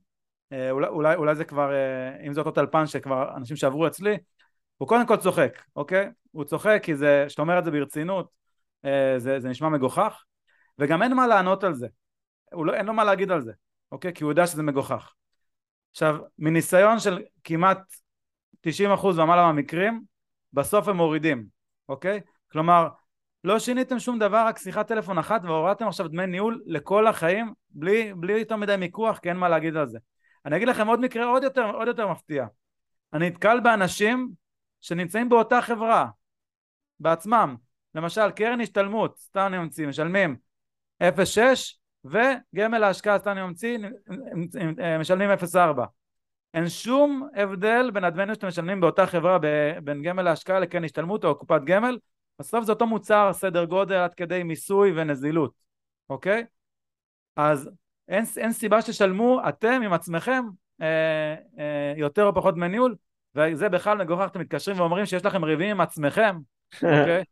אולי, אולי, אולי זה כבר, אה, אם זה אותו טלפן שכבר אנשים שעברו אצלי, הוא קודם כל צוחק, אוקיי? הוא צוחק כי זה, כשאתה אומר את זה ברצינות, אה, זה, זה נשמע מגוחך, וגם אין מה לענות על זה, לא, אין לו מה להגיד על זה, אוקיי? כי הוא יודע שזה מגוחך. עכשיו, מניסיון של כמעט 90% ומעלה מהמקרים, בסוף הם מורידים, אוקיי? כלומר, לא שיניתם שום דבר, רק שיחת טלפון אחת והורדתם עכשיו דמי ניהול לכל החיים, בלי, בלי יותר מדי מיקוח, כי אין מה להגיד על זה. אני אגיד לכם עוד מקרה עוד יותר, עוד יותר מפתיע. אני נתקל באנשים שנמצאים באותה חברה בעצמם. למשל קרן השתלמות, סתם אני ממציא, משלמים 0.6 וגמל להשקעה, סתם אני ממציא, משלמים 0.4. אין שום הבדל בין הדמי שאתם משלמים באותה חברה בין גמל להשקעה לקרן השתלמות או קופת גמל, בסוף זה אותו מוצר סדר גודל עד כדי מיסוי ונזילות, אוקיי? אז אין, אין סיבה שתשלמו אתם עם עצמכם אה, אה, יותר או פחות דמי ניהול וזה בכלל מגוחך, אתם מתקשרים ואומרים שיש לכם ריבים עם עצמכם, אוקיי?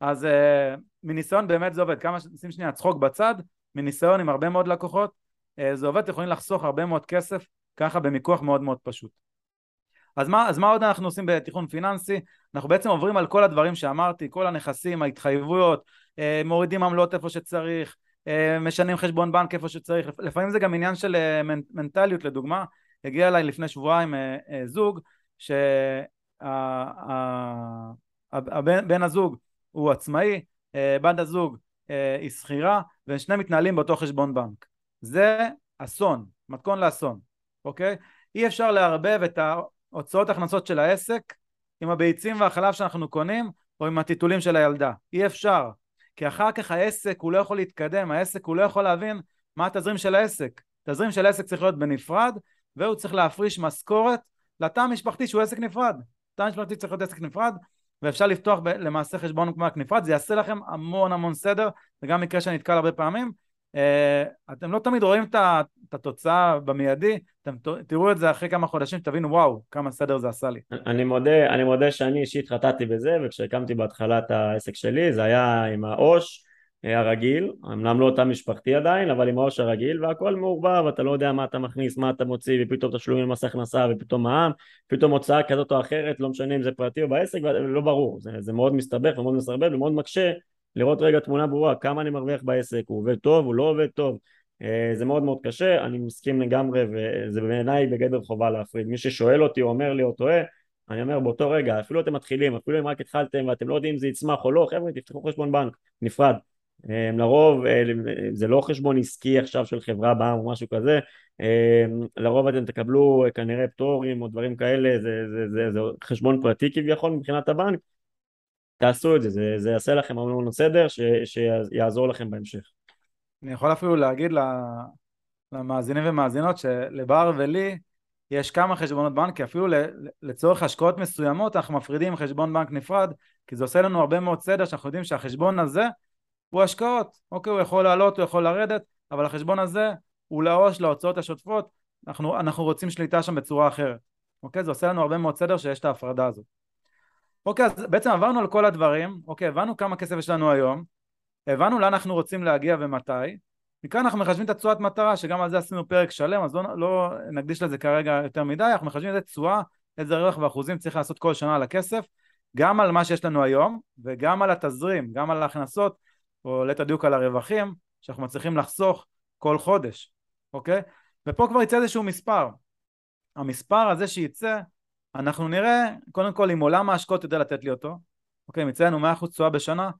אז אה, מניסיון באמת זה עובד, כמה, שים שנייה צחוק בצד, מניסיון עם הרבה מאוד לקוחות, אה, זה עובד, אתם יכולים לחסוך הרבה מאוד כסף ככה במיקוח מאוד מאוד פשוט. אז מה, אז מה עוד אנחנו עושים בתיכון פיננסי? אנחנו בעצם עוברים על כל הדברים שאמרתי, כל הנכסים, ההתחייבויות, אה, מורידים עמלות איפה שצריך, משנים חשבון בנק איפה שצריך, לפעמים זה גם עניין של אה, מנטליות. לדוגמה, הגיע אליי לפני שבועיים אה, זוג שבן הזוג הוא עצמאי, בת הזוג היא שכירה ושני מתנהלים באותו חשבון בנק. זה אסון, מתכון לאסון, אוקיי? אי אפשר לערבב את ההוצאות הכנסות של העסק עם הביצים והחלב שאנחנו קונים או עם הטיטולים של הילדה, אי אפשר כי אחר כך העסק הוא לא יכול להתקדם, העסק הוא לא יכול להבין מה התזרים של העסק. תזרים של העסק צריך להיות בנפרד, והוא צריך להפריש משכורת לתא המשפחתי שהוא עסק נפרד. תא המשפחתי צריך להיות עסק נפרד, ואפשר לפתוח ב- למעשה חשבון בנק נפרד, זה יעשה לכם המון המון סדר, זה גם מקרה שאני נתקל הרבה פעמים. אה, אתם לא תמיד רואים את התוצאה במיידי, אתם תראו את זה אחרי כמה חודשים, תבינו וואו, כמה סדר זה עשה לי. אני מודה, אני מודה שאני אישית חטאתי בזה וכשהקמתי בהתחלה את העסק שלי זה היה עם העו"ש אה, הרגיל, אמנם לא אותה משפחתי עדיין, אבל עם העו"ש הרגיל והכל מעורבב, אתה לא יודע מה אתה מכניס, מה אתה מוציא ופתאום תשלומים למס הכנסה ופתאום מע"מ, פתאום הוצאה כזאת או אחרת, לא משנה אם זה פרטי או בעסק, לא ברור, זה, זה מאוד מסתבך ומאוד מסרבל ומאוד מקשה לראות רגע תמונה ברורה, כמה אני מרוויח בעסק, הוא עובד טוב, הוא לא עובד טוב, אה, זה מאוד מאוד קשה, אני מסכים לגמרי וזה בעיניי בגדר חובה להפריד, מי ששואל אותי או אומר לי או טועה אני אומר באותו רגע, אפילו אתם מתחילים, אפילו אם רק התחלתם ואתם לא יודעים אם זה יצמח או לא, חבר'ה תפתחו חשבון בנק נפרד. אה, לרוב אה, זה לא חשבון עסקי עכשיו של חברה בעם או משהו כזה, לרוב אתם תקבלו כנראה פטורים או דברים כאלה, זה, זה, זה, זה חשבון פרטי כביכול מבחינת הבנק, תעשו את זה, זה, זה יעשה לכם המון סדר ש, שיעזור לכם בהמשך. אני יכול אפילו להגיד למאזינים ומאזינות שלבר ולי יש כמה חשבונות בנק, כי אפילו לצורך השקעות מסוימות אנחנו מפרידים חשבון בנק נפרד, כי זה עושה לנו הרבה מאוד סדר שאנחנו יודעים שהחשבון הזה הוא השקעות, אוקיי, הוא יכול לעלות, הוא יכול לרדת, אבל החשבון הזה הוא לעו"ש, להוצאות השוטפות, אנחנו, אנחנו רוצים שליטה שם בצורה אחרת, אוקיי, זה עושה לנו הרבה מאוד סדר שיש את ההפרדה הזאת. אוקיי, אז בעצם עברנו על כל הדברים, אוקיי, הבנו כמה כסף יש לנו היום, הבנו לאן אנחנו רוצים להגיע ומתי, מכאן אנחנו מחשבים את התשואת מטרה, שגם על זה עשינו פרק שלם, אז לא, לא נקדיש לזה כרגע יותר מדי, אנחנו מחשבים איזה תשואה, איזה רווח ואחוזים צריך לעשות כל שנה על הכסף, גם על מה שיש לנו היום, וגם על התזרים, גם על ההכנסות, או ליתר דיוק על הרווחים, שאנחנו מצליחים לחסוך כל חודש, אוקיי? ופה כבר יצא איזשהו מספר. המספר הזה שיצא, אנחנו נראה, קודם כל אם עולם ההשקעות יודע לתת לי אותו, אוקיי, אם יצא לנו 100% תשואה בשנה,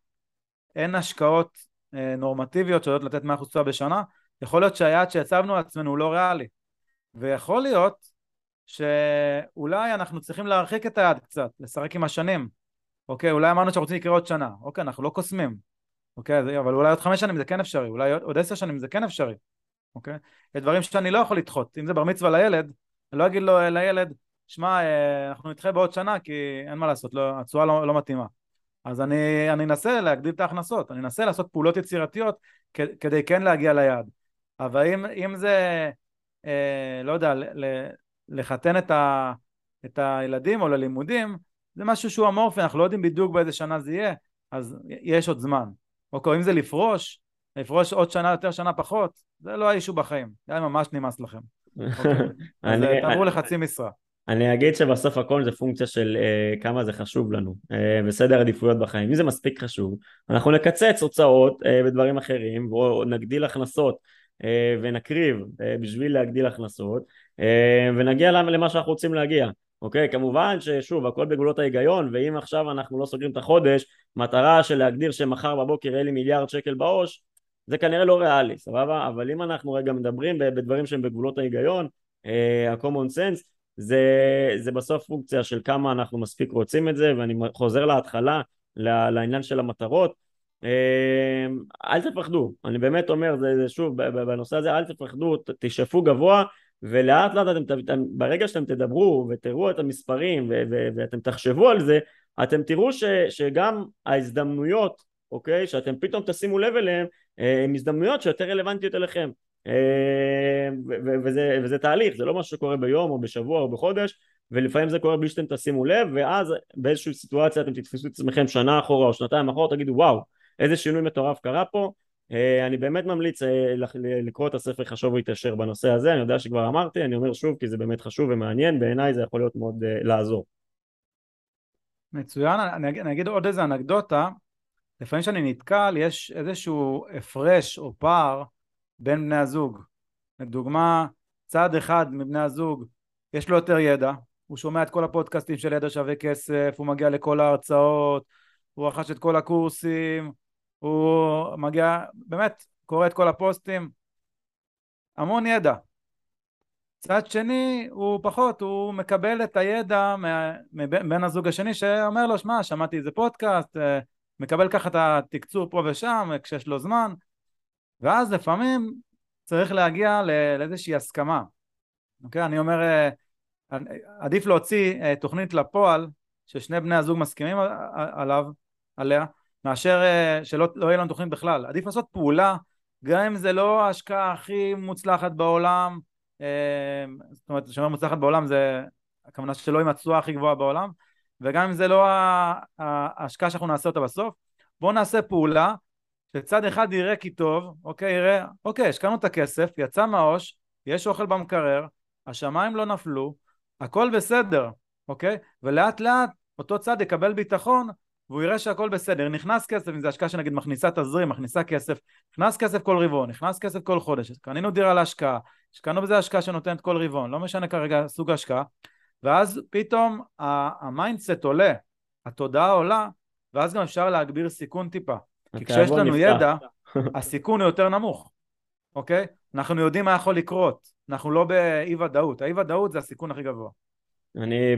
אין השקעות אה, נורמטיביות שיודעות לתת 100% תשואה בשנה, יכול להיות שהיעד שהצבנו לעצמנו הוא לא ריאלי. ויכול להיות שאולי אנחנו צריכים להרחיק את היעד קצת, לשחק עם השנים. אוקיי, אולי אמרנו שאנחנו רוצים לקרוא עוד שנה. אוקיי, אנחנו לא קוסמים. אוקיי, אבל אולי עוד חמש שנים זה כן אפשרי, אולי עוד עשר שנים זה כן אפשרי. אוקיי? יש דברים שאני לא יכול לדחות. אם זה בר מצווה לילד, אני לא אגיד לו לילד, שמע, אה, אנחנו נדחה בעוד שנה כי אין מה לעשות, לא, התשואה לא, לא מתאימה. אז אני, אני אנסה להגדיל את ההכנסות, אני אנסה לעשות פעולות יצירתיות כדי כן להגיע ליעד. אבל אם, אם זה, אה, לא יודע, לחתן את, ה, את הילדים או ללימודים, זה משהו שהוא אמורפי, אנחנו לא יודעים בדיוק באיזה שנה זה יהיה, אז יש עוד זמן. אוקיי, אם זה לפרוש, לפרוש עוד שנה יותר, שנה פחות, זה לא האישו בחיים, זה ממש נמאס לכם. אוקיי, אז אה, תעברו לחצי משרה. אני אגיד שבסוף הכל זה פונקציה של uh, כמה זה חשוב לנו uh, בסדר עדיפויות בחיים. אם זה מספיק חשוב, אנחנו נקצץ הוצאות uh, בדברים אחרים ונגדיל הכנסות uh, ונקריב uh, בשביל להגדיל הכנסות uh, ונגיע למה שאנחנו רוצים להגיע. אוקיי? כמובן ששוב, הכל בגבולות ההיגיון, ואם עכשיו אנחנו לא סוגרים את החודש, מטרה של להגדיר שמחר בבוקר יהיה לי מיליארד שקל בעו"ש, זה כנראה לא ריאלי, סבבה? אבל אם אנחנו רגע מדברים בדברים שהם בגבולות ההיגיון, ה-common sense, זה, זה בסוף פונקציה של כמה אנחנו מספיק רוצים את זה, ואני חוזר להתחלה, לעניין של המטרות. אה, אל תפחדו, אני באמת אומר, זה, זה שוב, בנושא הזה אל תפחדו, תשאפו גבוה, ולאט לאט אתם, אתם, ברגע שאתם תדברו ותראו את המספרים ו, ו, ואתם תחשבו על זה, אתם תראו ש, שגם ההזדמנויות, אוקיי, שאתם פתאום תשימו לב אליהן, אה, הן הזדמנויות שיותר רלוונטיות אליכם. אה, וזה, וזה תהליך, זה לא משהו שקורה ביום או בשבוע או בחודש, ולפעמים זה קורה בלי שאתם תשימו לב, ואז באיזושהי סיטואציה אתם תתפסו את עצמכם שנה אחורה או שנתיים אחורה, תגידו וואו, איזה שינוי מטורף קרה פה, אה, אני באמת ממליץ אה, לקרוא את הספר חשוב והתעשר בנושא הזה, אני יודע שכבר אמרתי, אני אומר שוב כי זה באמת חשוב ומעניין, בעיניי זה יכול להיות מאוד לעזור. מצוין, אני אגיד, אני אגיד עוד איזה אנקדוטה, לפעמים כשאני נתקל יש איזשהו הפרש או פער בין בני הזוג. לדוגמה, צד אחד מבני הזוג יש לו יותר ידע, הוא שומע את כל הפודקאסטים של ידע שווה כסף, הוא מגיע לכל ההרצאות, הוא רכש את כל הקורסים, הוא מגיע, באמת, קורא את כל הפוסטים, המון ידע. צד שני הוא פחות, הוא מקבל את הידע מבן הזוג השני שאומר לו, שמע, שמעתי איזה פודקאסט, אה, מקבל ככה את התקצור פה ושם כשיש לו זמן, ואז לפעמים צריך להגיע לאיזושהי הסכמה. אוקיי? אני אומר, אה, עדיף להוציא אה, תוכנית לפועל ששני בני הזוג מסכימים עליו, עליה, מאשר אה, שלא לא יהיה לנו תוכנית בכלל. עדיף לעשות פעולה, גם אם זה לא ההשקעה הכי מוצלחת בעולם, זאת אומרת, כשאומר מוצלחת בעולם זה הכוונה שלא עם התשואה הכי גבוהה בעולם, וגם אם זה לא ההשקעה שאנחנו נעשה אותה בסוף, בואו נעשה פעולה שצד אחד יראה כי טוב, אוקיי, יראה, אוקיי, השקענו את הכסף, יצא מהעו"ש, יש אוכל במקרר, השמיים לא נפלו, הכל בסדר, אוקיי? ולאט לאט אותו צד יקבל ביטחון והוא יראה שהכל בסדר, נכנס כסף, אם זו השקעה שנגיד מכניסה תזרים, מכניסה כסף, נכנס כסף כל רבעון, נכנס כסף כל חודש, קנינו דירה להשקעה, השקענו בזה השקעה שנותנת כל רבעון, לא משנה כרגע סוג ההשקעה, ואז פתאום ה mindset עולה, התודעה עולה, ואז גם אפשר להגביר סיכון טיפה. כי כשיש לנו נפתח. ידע, הסיכון הוא יותר נמוך, אוקיי? אנחנו יודעים מה יכול לקרות, אנחנו לא באי ודאות, האי ודאות זה הסיכון הכי גבוה. אני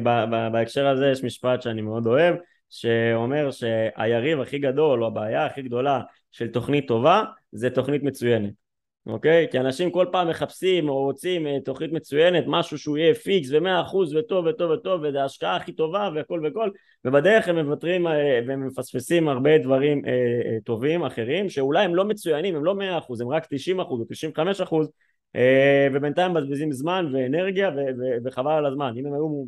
בהקשר הזה יש משפט שאני מאוד אוהב, שאומר שהיריב הכי גדול או הבעיה הכי גדולה של תוכנית טובה זה תוכנית מצוינת אוקיי? כי אנשים כל פעם מחפשים או רוצים אה, תוכנית מצוינת, משהו שהוא יהיה פיקס ומאה אחוז וטוב וטוב וטוב וזה ההשקעה הכי טובה והכל וכל ובדרך הם מוותרים אה, והם מפספסים הרבה דברים אה, טובים אחרים שאולי הם לא מצוינים, הם לא מאה אחוז, הם רק תשעים אחוז או תשעים וחמש אחוז ובינתיים מבזבזים זמן ואנרגיה וחבל על הזמן אם הם היו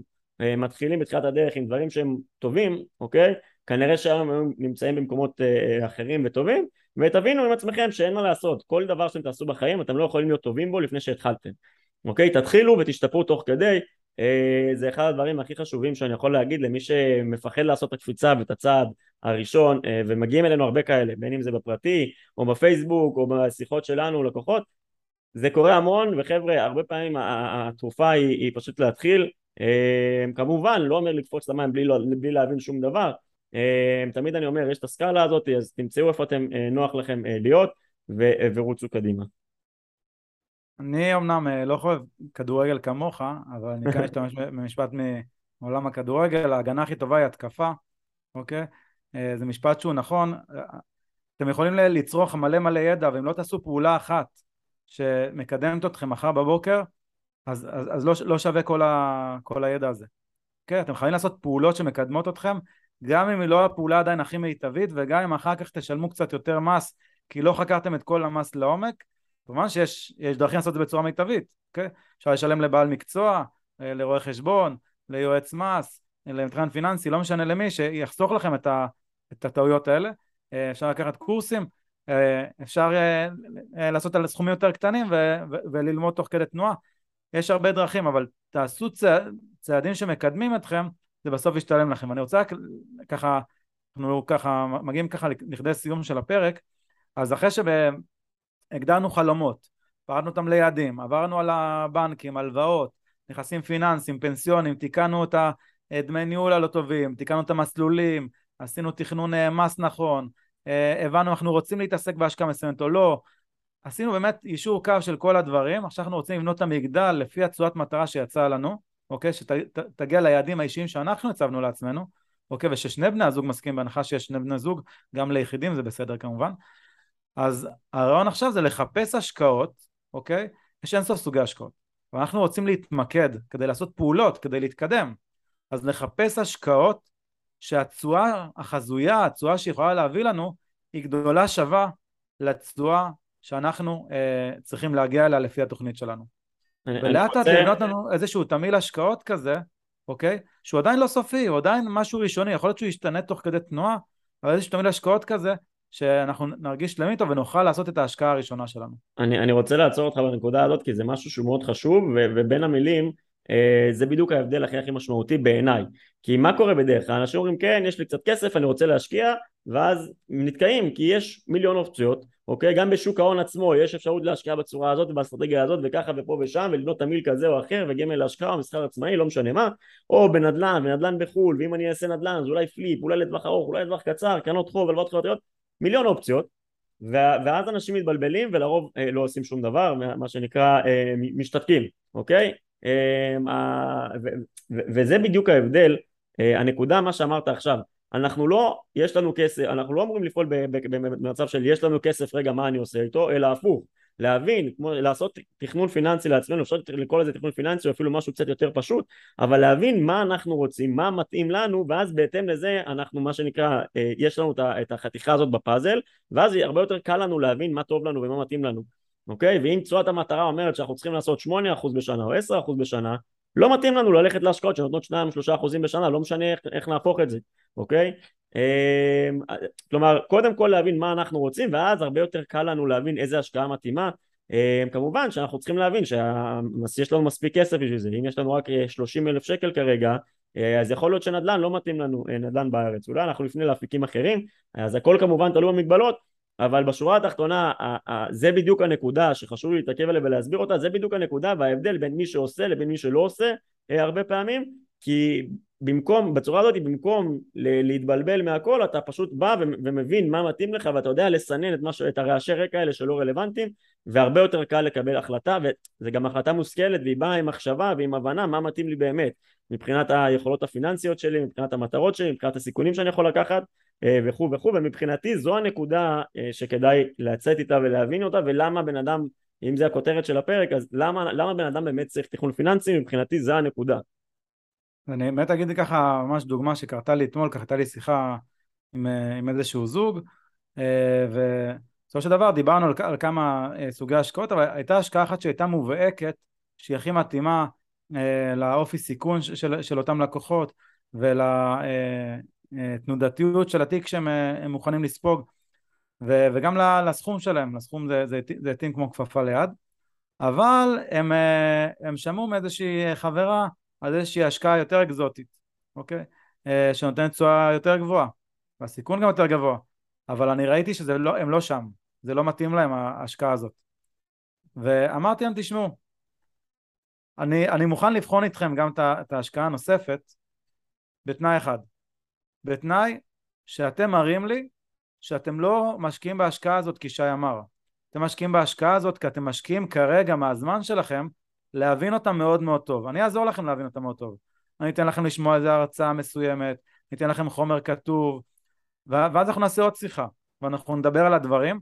מתחילים בתחילת הדרך עם דברים שהם טובים, אוקיי? כנראה שהיום הם נמצאים במקומות אחרים וטובים ותבינו עם עצמכם שאין מה לעשות, כל דבר שאתם תעשו בחיים אתם לא יכולים להיות טובים בו לפני שהתחלתם, אוקיי? תתחילו ותשתפרו תוך כדי, אה, זה אחד הדברים הכי חשובים שאני יכול להגיד למי שמפחד לעשות את הקפיצה ואת הצעד הראשון אה, ומגיעים אלינו הרבה כאלה, בין אם זה בפרטי או בפייסבוק או בשיחות שלנו לקוחות, זה קורה המון וחבר'ה הרבה פעמים התרופה היא, היא פשוט להתחיל, אה, כמובן לא אומר לקפוץ למים בלי, בלי להבין שום דבר אה, תמיד אני אומר יש את הסקאלה הזאת אז תמצאו איפה אתם אה, נוח לכם אה, להיות ורוצו קדימה. אני אמנם לא חושב כדורגל כמוך אבל אני כאן אשתמש במשפט מעולם הכדורגל ההגנה הכי טובה היא התקפה אוקיי זה משפט שהוא נכון אתם יכולים לצרוך מלא מלא ידע ואם לא תעשו פעולה אחת שמקדמת אתכם מחר בבוקר אז, אז, אז לא, לא שווה כל, ה, כל הידע הזה. כן, אתם חייבים לעשות פעולות שמקדמות אתכם גם אם היא לא הפעולה עדיין הכי מיטבית וגם אם אחר כך תשלמו קצת יותר מס כי לא חקרתם את כל המס לעומק כמובן שיש דרכים לעשות את זה בצורה מיטבית, אוקיי? אפשר לשלם לבעל מקצוע, אה, לרואה חשבון, ליועץ מס, למתחן פיננסי, לא משנה למי, שיחסוך לכם את, ה, את הטעויות האלה. אה, אפשר לקחת קורסים, אה, אפשר לעשות על סכומים יותר קטנים ו, ו, וללמוד תוך כדי תנועה. יש הרבה דרכים, אבל תעשו צע, צעדים שמקדמים אתכם זה בסוף ישתלם לכם. אני רוצה ככה, אנחנו ככה מגיעים ככה לכדי סיום של הפרק, אז אחרי שהגדרנו חלומות, פרדנו אותם ליעדים, עברנו על הבנקים, הלוואות, נכסים פיננסיים, פנסיונים, תיקנו את הדמי ניהול הלא טובים, תיקנו את המסלולים, עשינו תכנון אה, מס נכון, אה, הבנו אנחנו רוצים להתעסק בהשקעה מסוימת או לא, עשינו באמת יישור קו של כל הדברים, עכשיו אנחנו רוצים לבנות את המגדל לפי התשואת מטרה שיצאה לנו, אוקיי? שתגיע ליעדים האישיים שאנחנו הצבנו לעצמנו, אוקיי? וששני בני הזוג מסכימים בהנחה שיש שני בני זוג, גם ליחידים זה בסדר כמובן. אז הרעיון עכשיו זה לחפש השקעות, אוקיי? יש אינסוף סוגי השקעות. ואנחנו רוצים להתמקד כדי לעשות פעולות, כדי להתקדם. אז לחפש השקעות שהתשואה החזויה, התשואה שיכולה להביא לנו, היא גדולה שווה לתשואה שאנחנו אה, צריכים להגיע אליה לפי התוכנית שלנו. ולאט לאט לבנות לנו איזשהו תמיל השקעות כזה, אוקיי? שהוא עדיין לא סופי, הוא עדיין משהו ראשוני, יכול להיות שהוא ישתנה תוך כדי תנועה, אבל איזשהו תמיל השקעות כזה, שאנחנו נרגיש שלמים איתו ונוכל לעשות את ההשקעה הראשונה שלנו. אני, אני רוצה לעצור אותך בנקודה הזאת, כי זה משהו שהוא מאוד חשוב, ו, ובין המילים, אה, זה בדיוק ההבדל הכי הכי משמעותי בעיניי. כי מה קורה בדרך כלל? אנשים אומרים, כן, יש לי קצת כסף, אני רוצה להשקיע, ואז נתקעים, כי יש מיליון אופציות, אוקיי? גם בשוק ההון עצמו יש אפשרות להשקיע בצורה הזאת ובאסטרטגיה הזאת וככה ופה ושם ולבנות תמהיל כזה או אחר וגמל להשקעה או מסחר עצמאי לא משנה מה. או בנדל"ן ונדל"ן בחו"ל ואם אני אעשה נדל"ן אז אולי flip אולי לטווח ארוך אולי לטווח קצר קרנות חוב הלוואות חברתיות מיליון אופציות. ואז אנשים מתבלבלים ולרוב אה, לא עושים שום דבר מה שנקרא אה, משתתקים אוקיי? אה, וזה בדיוק ההבדל אה, הנקודה מה שאמרת עכשיו אנחנו לא, יש לנו כסף, אנחנו לא אמורים לפעול במצב של יש לנו כסף, רגע מה אני עושה איתו, אלא הפוך, להבין, כמו לעשות תכנון פיננסי לעצמנו, אפשר לקרוא לזה תכנון פיננסי או אפילו משהו קצת יותר פשוט, אבל להבין מה אנחנו רוצים, מה מתאים לנו, ואז בהתאם לזה אנחנו מה שנקרא, אה, יש לנו את החתיכה הזאת בפאזל, ואז הרבה יותר קל לנו להבין מה טוב לנו ומה מתאים לנו, אוקיי? ואם תשואת המטרה אומרת שאנחנו צריכים לעשות 8% בשנה או 10% בשנה, לא מתאים לנו ללכת להשקעות שנותנות 2-3% בשנה, לא משנה איך, איך נהפוך את זה, אוקיי? אמ, כלומר קודם כל להבין מה אנחנו רוצים ואז הרבה יותר קל לנו להבין איזה השקעה מתאימה. אמ, כמובן שאנחנו צריכים להבין שיש לנו מספיק כסף בשביל זה. אם יש לנו רק 30 אה, אלף שקל כרגע אה, אז יכול להיות שנדל"ן לא מתאים לנו אה, נדל"ן בארץ. אולי אנחנו נפנה לאפיקים אחרים אז הכל כמובן תלוי במגבלות אבל בשורה התחתונה זה בדיוק הנקודה שחשוב להתעכב עליה ולהסביר אותה זה בדיוק הנקודה וההבדל בין מי שעושה לבין מי שלא עושה הרבה פעמים כי במקום, בצורה הזאת, במקום להתבלבל מהכל, אתה פשוט בא ומבין מה מתאים לך ואתה יודע לסנן את, משהו, את הרעשי רקע האלה שלא רלוונטיים והרבה יותר קל לקבל החלטה וזה גם החלטה מושכלת והיא באה עם מחשבה ועם הבנה מה מתאים לי באמת מבחינת היכולות הפיננסיות שלי, מבחינת המטרות שלי, מבחינת הסיכונים שאני יכול לקחת אה, וכו' וכו' ומבחינתי זו הנקודה אה, שכדאי לצאת איתה ולהבין אותה ולמה בן אדם, אם זה הכותרת של הפרק, אז למה, למה בן אדם באמת צריך תכנון פיננסי, מבחינתי זה הנקודה אני באמת אגיד ככה ממש דוגמה שקרתה לי אתמול, ככה הייתה לי שיחה עם, אה, עם איזשהו זוג אה, ובסופו של דבר דיברנו על, על כמה אה, סוגי השקעות אבל הייתה השקעה אחת שהייתה מובהקת שהיא הכי מתאימה לאופי סיכון של, של אותם לקוחות ולתנודתיות של התיק שהם מוכנים לספוג ו, וגם לסכום שלהם, לסכום זה, זה, זה התאים כמו כפפה ליד אבל הם, הם שמעו מאיזושהי חברה על איזושהי השקעה יותר אקזוטית, אוקיי? אה, שנותנת תשואה יותר גבוהה, והסיכון גם יותר גבוה, אבל אני ראיתי שהם לא, לא שם, זה לא מתאים להם ההשקעה הזאת. ואמרתי להם, תשמעו, אני, אני מוכן לבחון איתכם גם את ההשקעה הנוספת בתנאי אחד, בתנאי שאתם מראים לי שאתם לא משקיעים בהשקעה הזאת כי שי אמר, אתם משקיעים בהשקעה הזאת כי אתם משקיעים כרגע מהזמן שלכם להבין אותם מאוד מאוד טוב. אני אעזור לכם להבין אותם מאוד טוב. אני אתן לכם לשמוע איזה הרצאה מסוימת, אני אתן לכם חומר כתוב, ואז אנחנו נעשה עוד שיחה, ואנחנו נדבר על הדברים,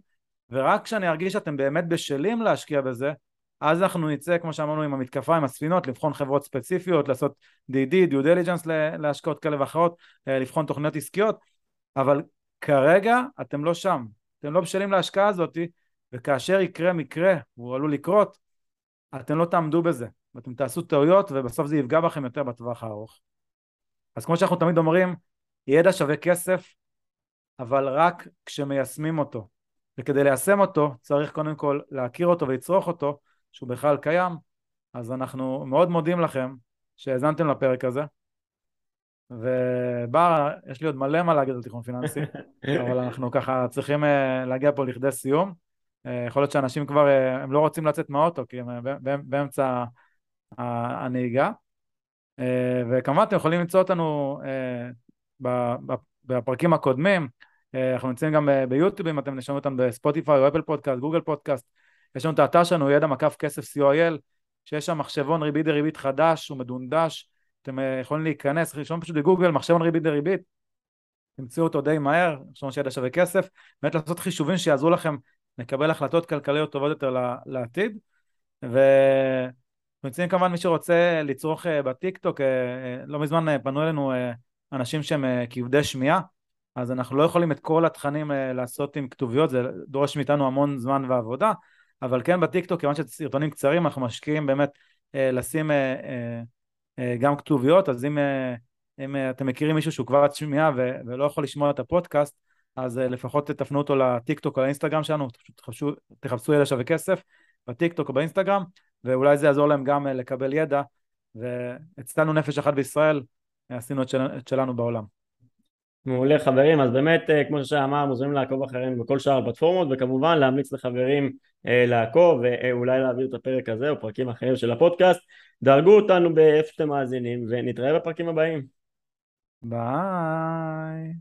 ורק כשאני ארגיש שאתם באמת בשלים להשקיע בזה, אז אנחנו נצא, כמו שאמרנו, עם המתקפה, עם הספינות, לבחון חברות ספציפיות, לעשות DD, due diligence להשקעות כאלה ואחרות, אה, לבחון תוכניות עסקיות, אבל כרגע אתם לא שם, אתם לא בשלים להשקעה הזאת, וכאשר יקרה מקרה, הוא עלול לקרות, אתם לא תעמדו בזה, ואתם תעשו טעויות ובסוף זה יפגע בכם יותר בטווח הארוך. אז כמו שאנחנו תמיד אומרים, ידע שווה כסף, אבל רק כשמיישמים אותו. וכדי ליישם אותו צריך קודם כל להכיר אותו ולצרוך אותו, שהוא בכלל קיים, אז אנחנו מאוד מודים לכם שהאזנתם לפרק הזה. ובר, יש לי עוד מלא מה להגיד על תיכון פיננסי, אבל אנחנו ככה צריכים אה, להגיע פה לכדי סיום. אה, יכול להיות שאנשים כבר, אה, הם לא רוצים לצאת מהאוטו כי הם אה, באמצע הנהיגה. וכמובן אתם יכולים למצוא אותנו בפרקים הקודמים, אנחנו נמצאים גם ביוטיוב אם אתם נשמעו אותנו בספוטיפיי או אפל פודקאסט, גוגל פודקאסט, יש לנו את האתר שלנו ידע מקף כסף co.il, שיש שם מחשבון ריבית דריבית חדש, הוא מדונדש, אתם יכולים להיכנס, לרשום פשוט בגוגל מחשבון ריבית דריבית, תמצאו אותו די מהר, חשבון שידע שווה כסף, באמת לעשות חישובים שיעזרו לכם נקבל החלטות כלכליות טובות יותר לעתיד. ומציעים כמובן מי שרוצה לצרוך אה, בטיקטוק, אה, אה, לא מזמן פנו אלינו אנשים שהם כבדי שמיעה, אז אנחנו לא יכולים את כל התכנים לעשות עם כתוביות, זה דורש מאיתנו המון זמן ועבודה, אבל כן בטיקטוק, כיוון שזה סרטונים קצרים, אנחנו משקיעים באמת לשים גם כתוביות, אז אם, אם אתם מכירים מישהו שהוא כבד שמיעה ולא יכול לשמוע את הפודקאסט, אז uh, לפחות תפנו אותו לטיק טוק או לאינסטגרם שלנו, תחפשו, תחפשו ידע שווה כסף בטיק טוק או באינסטגרם, ואולי זה יעזור להם גם uh, לקבל ידע, והצלנו נפש אחת בישראל, עשינו את, של, את שלנו בעולם. מעולה חברים, אז באמת כמו שאמר מוזמנים לעקוב אחרינו בכל שאר הפלטפורמות וכמובן להמליץ לחברים לעקוב ואולי להעביר את הפרק הזה או פרקים אחרים של הפודקאסט. דרגו אותנו באיפה שאתם מאזינים ונתראה בפרקים הבאים. ביי